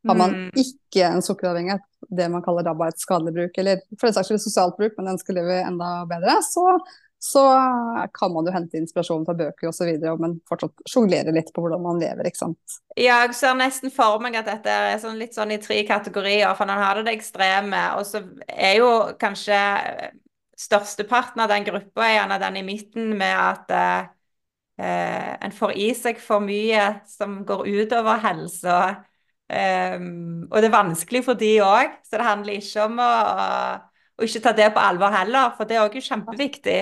Har man mm. ikke en sukkeravhengighet, det man kaller da bare et skadelig bruk, eller for den saks skyld sosialt bruk, men ønsker livet enda bedre, så, så kan man jo hente inspirasjon fra bøker osv., men fortsatt sjonglere litt på hvordan man lever, ikke sant. Ja, jeg ser nesten for meg at dette er sånn, litt sånn i tre kategorier, for man har det det ekstreme, og så er jo kanskje størsteparten av den gruppa er gjerne den i midten med at eh, eh, en får i seg for mye som går utover helsa. Um, og det er vanskelig for de òg, så det handler ikke om å, å, ikke ta det på alvor heller, for det er òg kjempeviktig.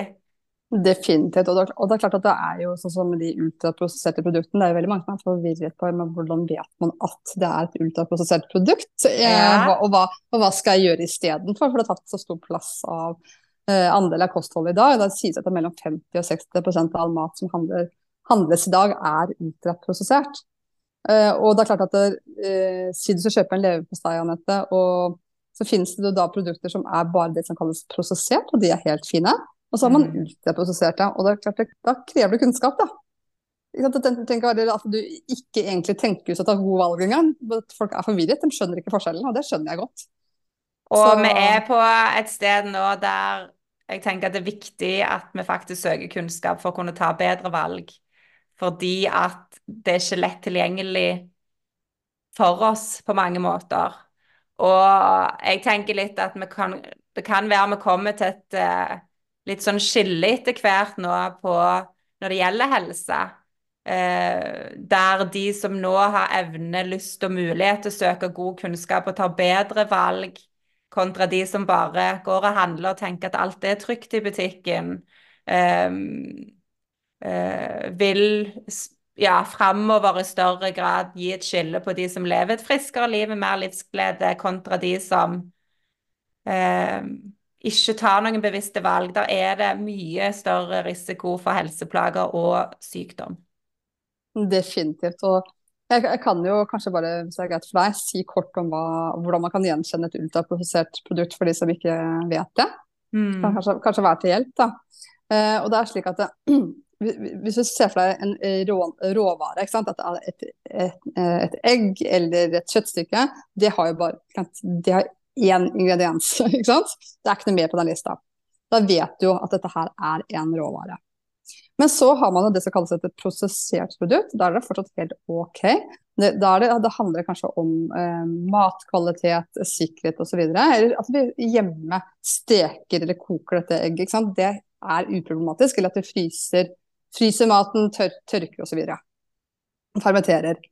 Definitivt. Og det, og det, er klart at det er jo sånn som med de ultraprosesserte produktene, det er jo veldig mange som er forvirret på men hvordan vet man at det er et ultraprosessert produkt. Eh, ja. og, hva, og, hva, skal jeg gjøre istedenfor, for det har tatt så stor plass av eh, andel av kostholdet i dag. Det sies at mellom 50 og 60% av all mat som handler, handles i dag, er ultraprosessert. Eh, og det er klart at det, eh, Si du skal kjøpe en leverpostei, Anette, og så finnes det da produkter som er bare det som kalles prosessert, og de er helt fine. Og så har man mm. det. og det er klart, da krever det kunnskap, da. Tenk at du ikke egentlig tenker ut at du har gode valg engang. Folk er forvirret, de skjønner ikke forskjellen, og det skjønner jeg godt. Og så... vi er på et sted nå der jeg tenker at det er viktig at vi faktisk søker kunnskap for å kunne ta bedre valg. Fordi at det er ikke lett tilgjengelig for oss på mange måter. Og jeg tenker litt at vi kan, det kan være vi kommer til et uh, litt sånn skille etter hvert nå på når det gjelder helse. Uh, der de som nå har evne, lyst og mulighet til å søke god kunnskap og ta bedre valg, kontra de som bare går og handler og tenker at alt er trygt i butikken, um, uh, vil ja, framover i større grad gi et skille på de som lever et friskere liv med mer livsglede, kontra de som uh, ikke tar noen bevisste valg. Der er det mye større risiko for helseplager og sykdom. Definitivt. Og jeg, jeg, kan jo kanskje bare hvis det er greit for deg, si kort om hva, hvordan man kan gjenkjenne et ultraprosessert produkt for de som ikke vet det. Mm. Kan kanskje, kanskje være til hjelp. da. Eh, og det er slik at det, Hvis du ser for deg en rå, råvare, ikke sant? at et, et, et, egg eller et kjøttstykke, det har jo bare det har én ingrediens. ikke sant? Det er ikke noe mer på den lista. Da vet du jo at dette her er en råvare. Men så har man jo det som kalles et prosessert produkt. Da er det fortsatt helt OK. Det, det, det handler kanskje om eh, matkvalitet, sikkerhet osv. Eller at vi hjemme steker eller koker dette egget. Det er uproblematisk. Eller at vi fryser, fryser maten, tør, tørker osv. Fermenterer.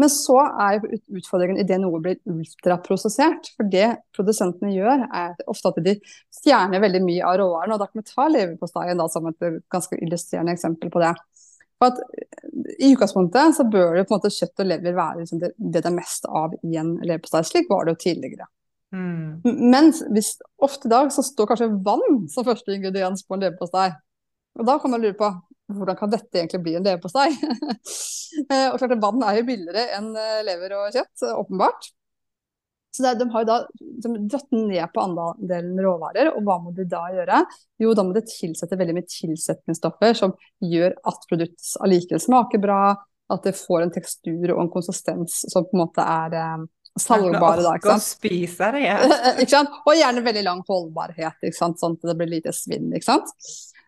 Men så er jo utfordringen i det noe blir ultraprosessert. For det produsentene gjør, er ofte at de fjerner veldig mye av råvaren. Og da kan vi ta leverposteien som et ganske illustrerende eksempel på det. For at I utgangspunktet så bør det på en måte kjøtt og lever være liksom det, det, det er mest av i en leverpostei. Slik var det jo tidligere. Mm. Men hvis, ofte i dag så står kanskje vann som første ingrediens på en leverpostei. Og da kan man lure på hvordan kan dette egentlig bli en leverpostei? Eh, og klart Vann er jo billigere enn eh, lever og kjøtt, åpenbart. Så det, De har jo da de dratt ned på andelen råvarer, og hva må de da gjøre? Jo, da må de tilsette veldig mye tilsetningsstoffer som gjør at produktet allikevel smaker bra, at det får en tekstur og en konsistens som på en måte er eh, salgbare. Da, ikke sant? spise det, ja. ikke sant? Og gjerne veldig lang holdbarhet, ikke sant? sånn at det blir lite svinn. ikke sant?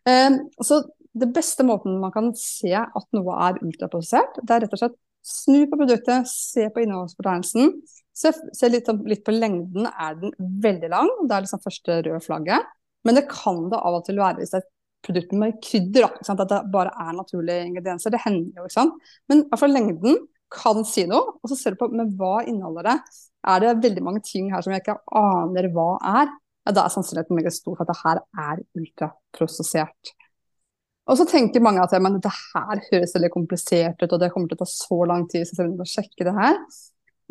Um, så det beste måten man kan se at noe er ultraprosessert, det er rett og slett snu på produktet, se på innholdsfortegnelsen. Se, se litt, litt, på lengden. Er den veldig lang? Det er liksom første røde flagget. Men det kan det av og til være hvis det er et produkt med krydder. At det bare er naturlige ingredienser. Det hender jo, ikke sant. Men i lengden kan si noe. Og så ser du på men hva inneholder det. Er det veldig mange ting her som jeg ikke aner hva er? Ja, da er sannsynligheten veldig stor for at det her er ultraprosessert. Og så tenker mange at men, det her høres veldig komplisert ut, og det kommer til å ta så lang tid så jeg å sjekke det her.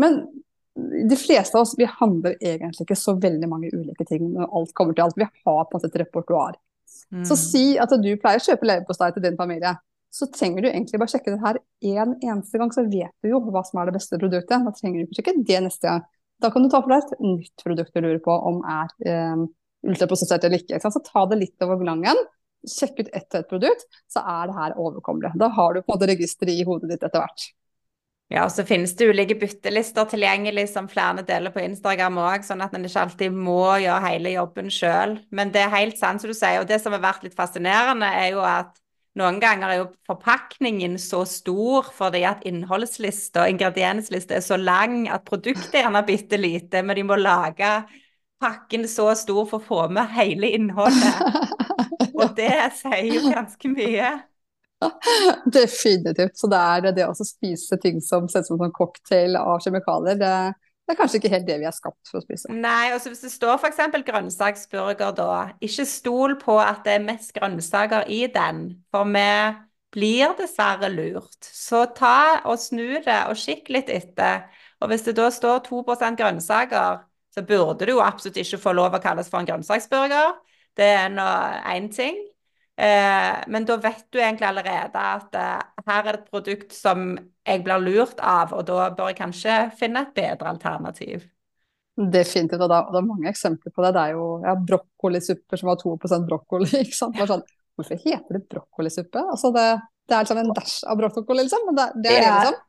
Men de fleste av oss vi handler egentlig ikke så veldig mange ulike ting når alt kommer til alt. Vi har på en måte et repertoar. Mm. Så si at du pleier å kjøpe leverpostei til din familie. Så trenger du egentlig bare sjekke det her én en eneste gang, så vet du jo hva som er det beste produktet. Da trenger du ikke sjekke det neste gang. Da kan du ta for deg et nytt produkt du lurer på om er eh, ultraprosessert eller ikke. Så ta det litt over glangen. Sjekk ut ett og ett produkt, så er det her overkommelig. Da har du på en måte registeret i hodet ditt etter hvert. Ja, og så finnes det ulike byttelister tilgjengelig som flere deler på Instagram òg, sånn at en ikke alltid må gjøre hele jobben sjøl. Men det er helt sant som du sier, og det som har vært litt fascinerende, er jo at noen ganger er jo forpakningen så stor fordi at innholdslista og ingredienslista er så lang at produktet er gjerne bitte lite, men de må lage pakken så stor for å få med hele innholdet. Og det sier jo ganske mye. Definitivt. Så det er det å spise ting som ser ut som en cocktail av kjemikalier, det, det, er kanskje ikke helt det vi er skapt for å spise. Nei, og hvis det står f.eks. grønnsaksburger, da, ikke stol på at det er mest grønnsaker i den, for vi blir dessverre lurt. Så ta og snu det og kikk litt etter. Og hvis det da står 2% grønnsaker, så burde det jo absolutt ikke få lov å kalles for en grønnsaksburger. Det er nå én ting. Eh, men da vet du egentlig allerede at eh, her er det et produkt som jeg blir lurt av, og da bør jeg kanskje finne et bedre alternativ. Definitivt, og det er mange eksempler på det. Det er jo ja, brokkolisupper som har 2 brokkoli. ikke sant? Sånn, hvorfor heter det brokkolisuppe? Altså det, det er liksom en dæsj av brokkoli, liksom. Men det, det er det, liksom.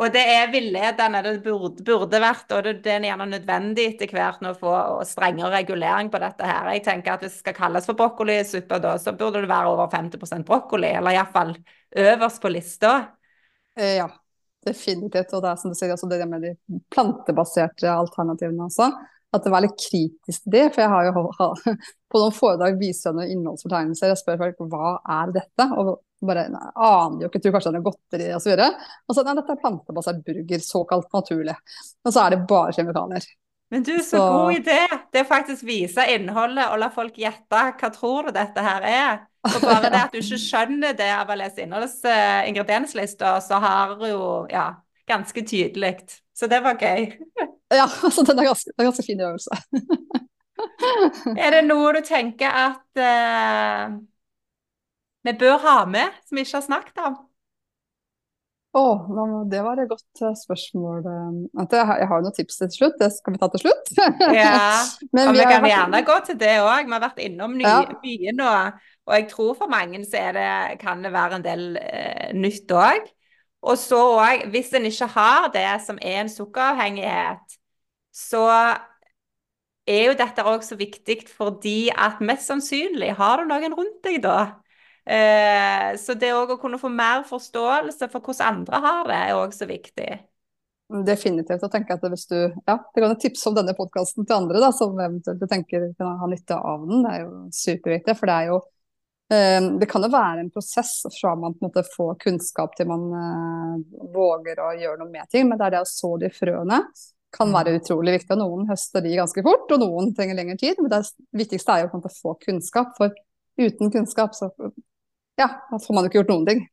Og det er villedende, det burde, burde, vært, og det, det er gjerne nødvendig etter hvert å få strengere regulering på dette her. Jeg tenker at Hvis det skal kalles for brokkolisuppe, da, så burde det være over 50% brokkoli, eller iallfall øverst på lista. Eh, ja, definitivt. Og det er som du sier, altså det med de plantebaserte alternativene også. At det var litt kritisk til det. For jeg har jo på noen foredrag vist noen innholdsfortegnelser. Jeg spør folk hva er dette? Og bare nei, aner jo ikke, tror kanskje det er godteri osv. Og så nei, dette er plantebasert burger, såkalt naturlig. Og så er det bare kjemikalier. Men du, så, så god idé! Det er faktisk vise innholdet og la folk gjette hva tror du dette her er. Og bare det at du ikke skjønner det av å lese innholdsingredienslista, så har jo ja, ganske tydelig. Så det var gøy. ja, altså den er ganske, det er ganske fin øvelse. er det noe du tenker at uh, vi bør ha med, som vi ikke har snakket om? Å, oh, det var et godt eh, spørsmål. Jeg har noen tips til slutt, det skal vi ta til slutt. ja, Men vi, vi kan vært... gjerne gå til det òg. Vi har vært innom ny, ja. mye nå. Og jeg tror for mange så det, kan det være en del eh, nytt òg. Og så òg, hvis en ikke har det som er en sukkeravhengighet, så er jo dette òg så viktig fordi at mest sannsynlig har du noen rundt deg da Eh, så det å kunne få mer forståelse for hvordan andre har det, er òg så viktig. Definitivt. å tenke at hvis du, ja, Det kan tipse om denne podkasten til andre da, som eventuelt tenker kan ha nytte av den. Det er jo superviktig. For det er jo det kan jo være en prosess fra man på en måte får kunnskap til man uh, våger å gjøre noe med ting. Men det er det å så de frøene kan mm. være utrolig viktig. og Noen høster de ganske fort, og noen trenger lengre tid. Men det viktigste er jo å få kunnskap. For uten kunnskap så ja, da får man jo ikke gjort noen ting.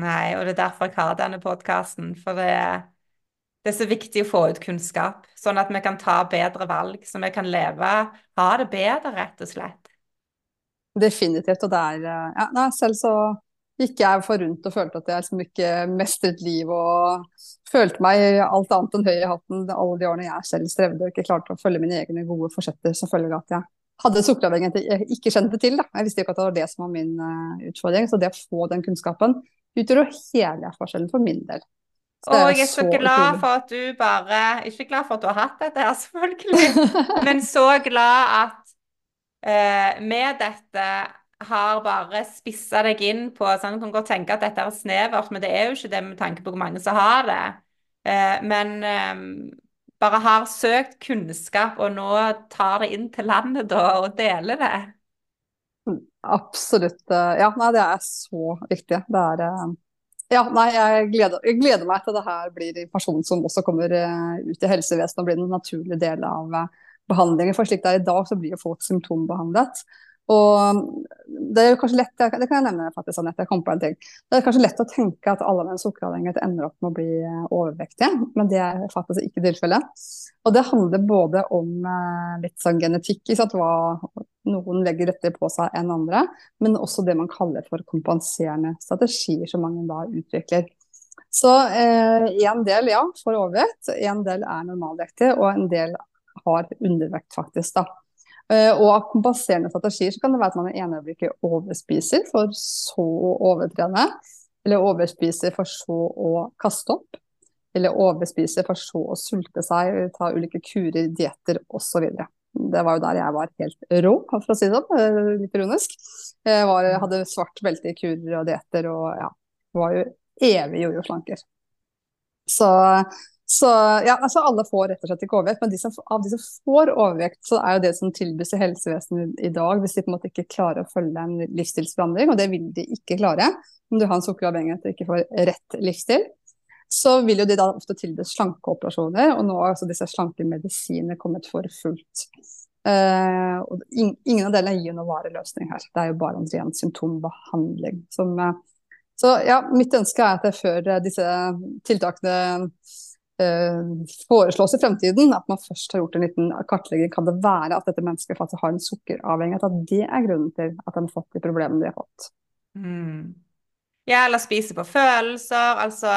Nei, og det er derfor jeg har denne podkasten. For det, det, er så viktig å få ut kunnskap, sånn at vi kan ta bedre valg. Så vi kan leve, ha det bedre, rett og slett. Definitivt. Og det er eh, ja, nei, selv så gikk jeg for rundt og følte at jeg liksom ikke mestret liv og følte meg alt annet enn høy i hatten alle de årene jeg selv strevde og ikke klarte å følge mine egne gode forsetter som følge av at jeg hadde sukkeravhengighet jeg ikke kjente til. Da. Jeg visste ikke at det var det som var min uh, utfordring. Så det å få den kunnskapen utgjør hele forskjellen for min del. Og jeg er så, så glad for at du bare Ikke glad for at du har hatt dette her, selvfølgelig, men så glad at med dette har bare spissa deg inn på sånn, Du kan godt tenke at dette er snevert, men det er jo ikke det med tanke på hvor mange som har det. Uh, men um, bare har søkt kunnskap, og nå tar det inn til landet da, og deler det? Absolutt. Eh, ja, nei, det er så viktig. Det er eh, Ja, nei, jeg gleder, jeg gleder meg til det her blir informasjon som også kommer eh, ut i helsevesenet og blir en naturlig del av behandlingen. For slik det er i dag, så blir jo folk symptombehandlet. Og det er kanskje lett, det kan jeg nevne faktisk, Anette, jeg kom på en ting. Det er kanskje lett å tenke at alle med en sukkeravhengighet ender opp med å bli eh, overvektige, men det er faktisk ikke tilfellet. Og det handler både om eh, litt sånn genetikk, hva noen legger rettere på seg enn andre, men også det man kaller for kompenserende strategier som mange da utvikler. Så eh, en del ja, får overvekt, en del er normalvektig, og en del har undervekt faktisk. da. Uh, og av kompenserende strategier så kan det være at man i ene øyeblikket overspiser for så å overtrene. Eller overspiser for så å kaste opp. Eller overspiser for så å sulte seg, ta ulike kurer, dietter osv. Det var jo der jeg var helt rå, for å si det sånn. Litt ironisk. Jeg var, hadde svart belte i kurer og dietter og ja, var jo evig jojo-slanker. Så så ja, altså alle får rett og slett ikke overvekt, men de som, av de som får overvekt, så er jo det som tilbys i helsevesenet i dag, hvis de på en måte ikke klarer å følge en livsstilsforandring, og det vil de ikke klare om du har en sukkeravhengighet og ikke får rett livsstil, så vil jo de da ofte tilbys slankeoperasjoner, og nå har altså disse slankemedisinene kommet for fullt. Uh, og ingen av delene gir noen varig løsning her, det er jo bare en ren symptombehandling. Som, uh, så ja, mitt ønske er at jeg før disse tiltakene Eh, foreslås i fremtiden, at man først har gjort en liten kartlegging. Kan det være at dette mennesket faktisk har en sukkeravhengighet? At det er grunnen til at de har fått de problemene de har fått. Mm. Ja, eller spise på følelser. Altså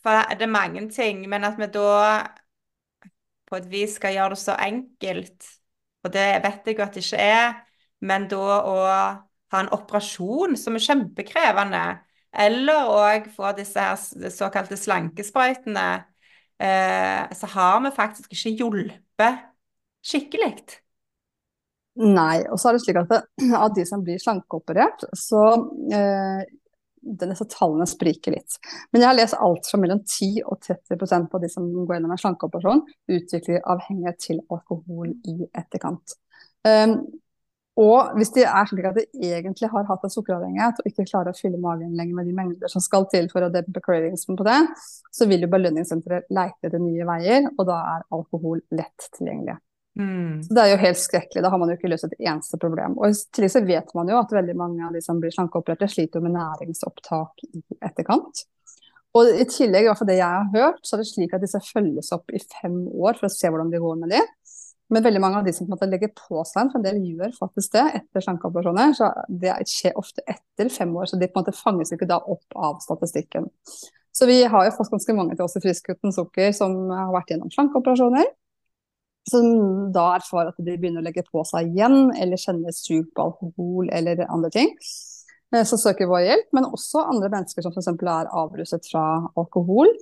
For det er mange ting. Men at vi da på et vis skal gjøre det så enkelt, og det vet jeg jo at det ikke er, men da å ha en operasjon som er kjempekrevende eller òg få disse her såkalte slankesprøytene. Eh, så har vi faktisk ikke hjulpet skikkelig. Nei. Og så er det slik at det, av de som blir slankeoperert, så eh, disse tallene spriker litt. Men jeg har lest alt fra mellom 10 og 30% på de som går gjennom en slankeoperasjon, utvikler avhengighet til alkohol i etterkant. Um, og hvis de er slik at de egentlig har hatt en sukkeravhengighet og ikke klarer å fylle magen lenger med de mengder som skal til for å dempe cravingsen på det, så vil jo belønningssenteret leite etter nye veier, og da er alkohol lett tilgjengelig. Mm. Så Det er jo helt skrekkelig, da har man jo ikke løst et eneste problem. Og i tillegg så vet man jo at veldig mange av de som blir slankeopererte, sliter med næringsopptak i etterkant. Og i tillegg, i hvert fall det jeg har hørt, så er det slik at disse følges opp i fem år for å se hvordan det går med dem. Men veldig mange av de som på en måte legger på seg en del gjør faktisk det etter slankeoperasjoner. Så det skjer ofte etter fem år, så de på en måte fanges ikke da opp av statistikken. Så vi har jo fått ganske mange til oss i Frisk uten sukker som har vært gjennom slankeoperasjoner. Som da erfarer at de begynner å legge på seg igjen, eller kjenner sug på alkohol eller andre ting. Eh, så søker vår hjelp, men også andre mennesker som f.eks. er avruset fra alkohol.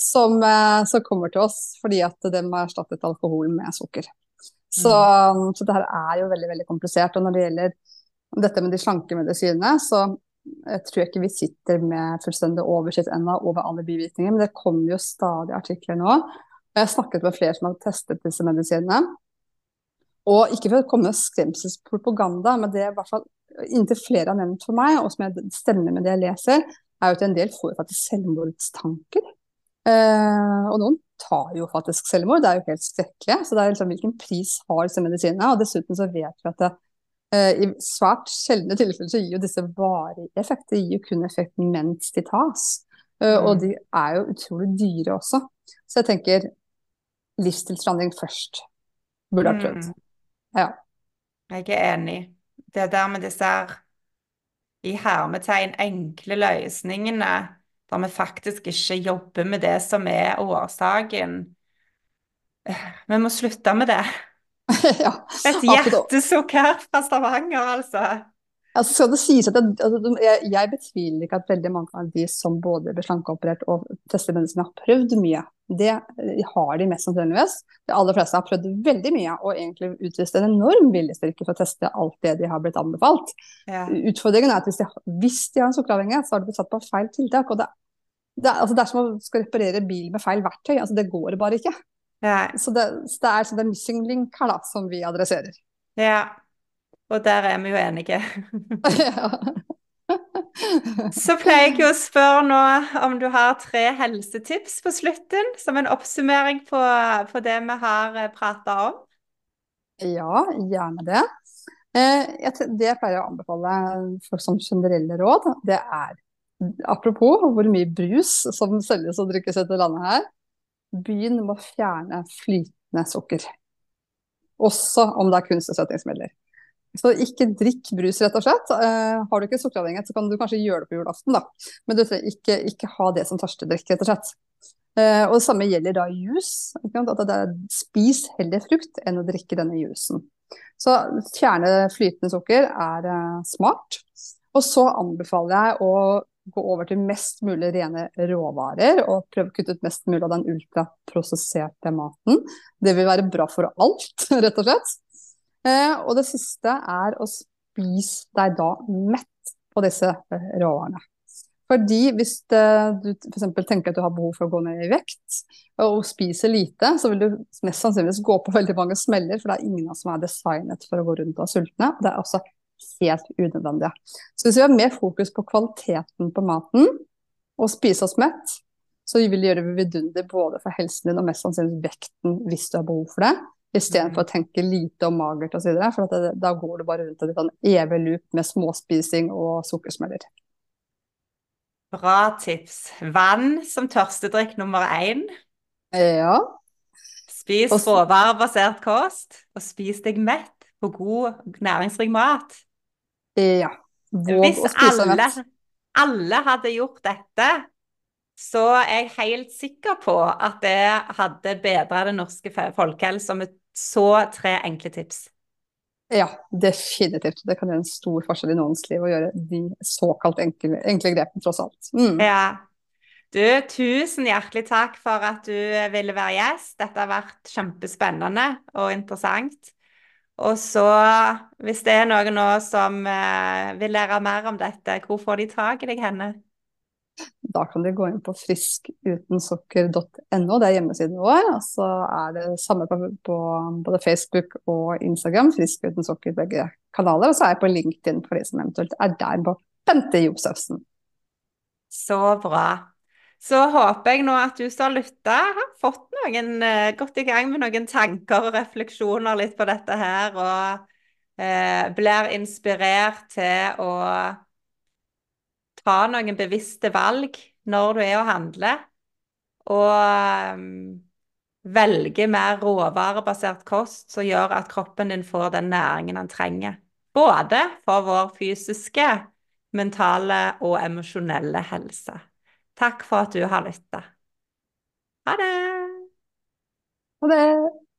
Som, eh, som, kommer til oss fordi at de har erstattet alkohol med sukker. Så, mm. så det her er jo veldig veldig komplisert. Og når det gjelder dette med de slanke medisinene, så jeg tror ikke vi sitter med fullstendig oversikt ennå over alle bivirkninger, men det kommer jo stadig artikler nå. Jeg har snakket med flere som har testet disse medisinene. Og ikke for å komme med skremselspropaganda, men det er i hvert fall inntil flere har nevnt for meg, og som jeg stemmer med det jeg leser, er jo at en del får faktisk selvmordstanker. Eh, og noen tar jo faktisk selvmord, det er jo helt skrekkelig. Så det er liksom hvilken pris har disse medisinene. Og dessuten så vet vi at det, eh, i svært sjeldne tilfeller så gir jo disse varige effekter, gir jo kun effekt mens de tas. Mm. Og de er jo utrolig dyre også. Så jeg tenker livsstilsforandring først. Burde ha prøvd. Mm. Ja. Jeg er enig. Det der med disse her i hermetegn enkle løsningene der vi faktisk ikke jobber med det som er årsaken. Vi må slutte med det. ja, Et hjertesukk her fra Stavanger, altså. Altså skal det sies at jeg, altså, jeg, jeg, betviler ikke at veldig mange av de som både blir slankeoperert og tester medisin, har prøvd mye. Det har de mest sannsynligvis. De aller fleste har prøvd veldig mye og egentlig utvist en enorm viljestyrke for å teste alt det de har blitt anbefalt. Ja. Utfordringen er at hvis de, hvis de har en sukkeravhengighet, så har de blitt satt på feil tiltak. og det det, altså det er som å skal reparere bil med feil verktøy. Altså det går bare ikke. Ja. Så, det, så det er en missing link her da, som vi adresserer. Ja, og der er vi jo enige. Så pleier jeg å spørre nå om du har tre helsetips på slutten, som en oppsummering på, på det vi har eh, prata om. Ja, gjerne det. Eh, det jeg pleier å anbefale folk som generelle råd, det er apropos hvor mye brus som selges og drikkes etter landet her, begynn med å fjerne flytende sukker. Også om det er kunstig søtningsmidler. Så ikke drikk brus, rett og slett. Uh, har du ikke sukkeravhengighet, så kan du kanskje gjøre det på julaften, da. Men du trenger ikke, ikke ha det som tørstedrikk, rett og slett. Uh, og det samme gjelder da juice. At det er, spis heller frukt enn å drikke denne juicen. Så fjerne flytende sukker er uh, smart. Og så anbefaler jeg å gå over til mest mulig rene råvarer, og prøve å kutte ut mest mulig av den ultraprosesserte maten. Det vil være bra for alt, rett og slett. Eh, og det siste er å spise deg da mett på disse eh, råvarene. Fordi hvis det, du f.eks. tenker at du har behov for å gå ned i vekt, og spiser lite, så vil du mest sannsynligvis gå på veldig mange smeller, for det er ingen av oss som er designet for å gå rundt og være sultne. Det er også helt unødvendig. Så hvis vi har mer fokus på kvaliteten på maten, og spise oss mett, så vil det gjøre vidunder både for helsen din og mest sannsynlig vekten hvis du har behov for det. Istedenfor mm. å tenke lite og magert osv. For det, da går du bare rundt i en evig loop med småspising og sukkersmeller. Bra tips. Vann som tørstedrikk nummer én. Ja. Spis råvarebasert kost, og spis deg mett på god, næringsrik mat. Ja. Våg Hvis å spise alle, mett. alle hadde gjort dette, så er jeg helt sikker på at det hadde bedra den norske folkehelsa med så tre enkle tips. Ja, definitivt. Det kan gjøre en stor forskjell i noens liv å gjøre de såkalt enkle, enkle grepene, tross alt. Mm. Ja. Du, tusen hjertelig takk for at du ville være gjest. Dette har vært kjempespennende og interessant. Og så, hvis det er noen nå som eh, vil lære mer om dette, hvor får de tak i deg henne? Da kan de gå inn på friskutensukker.no, det er hjemmesiden vår. Og så er det samme på, på både Facebook og Instagram, Frisk uten sukker, begge kanaler. Og så er jeg på LinkedIn for de som eventuelt er der på Bente Josefsen. Så bra. Så håper jeg nå at du som har lytta, har fått noen, uh, gått i gang med noen tanker og refleksjoner litt på dette her, og eh, blir inspirert til å ta noen bevisste valg når du er og handler, og um, velge mer råvarebasert kost som gjør at kroppen din får den næringen den trenger. Både for vår fysiske, mentale og emosjonelle helse. Takk for at du har lytta. Ha det! Ha det!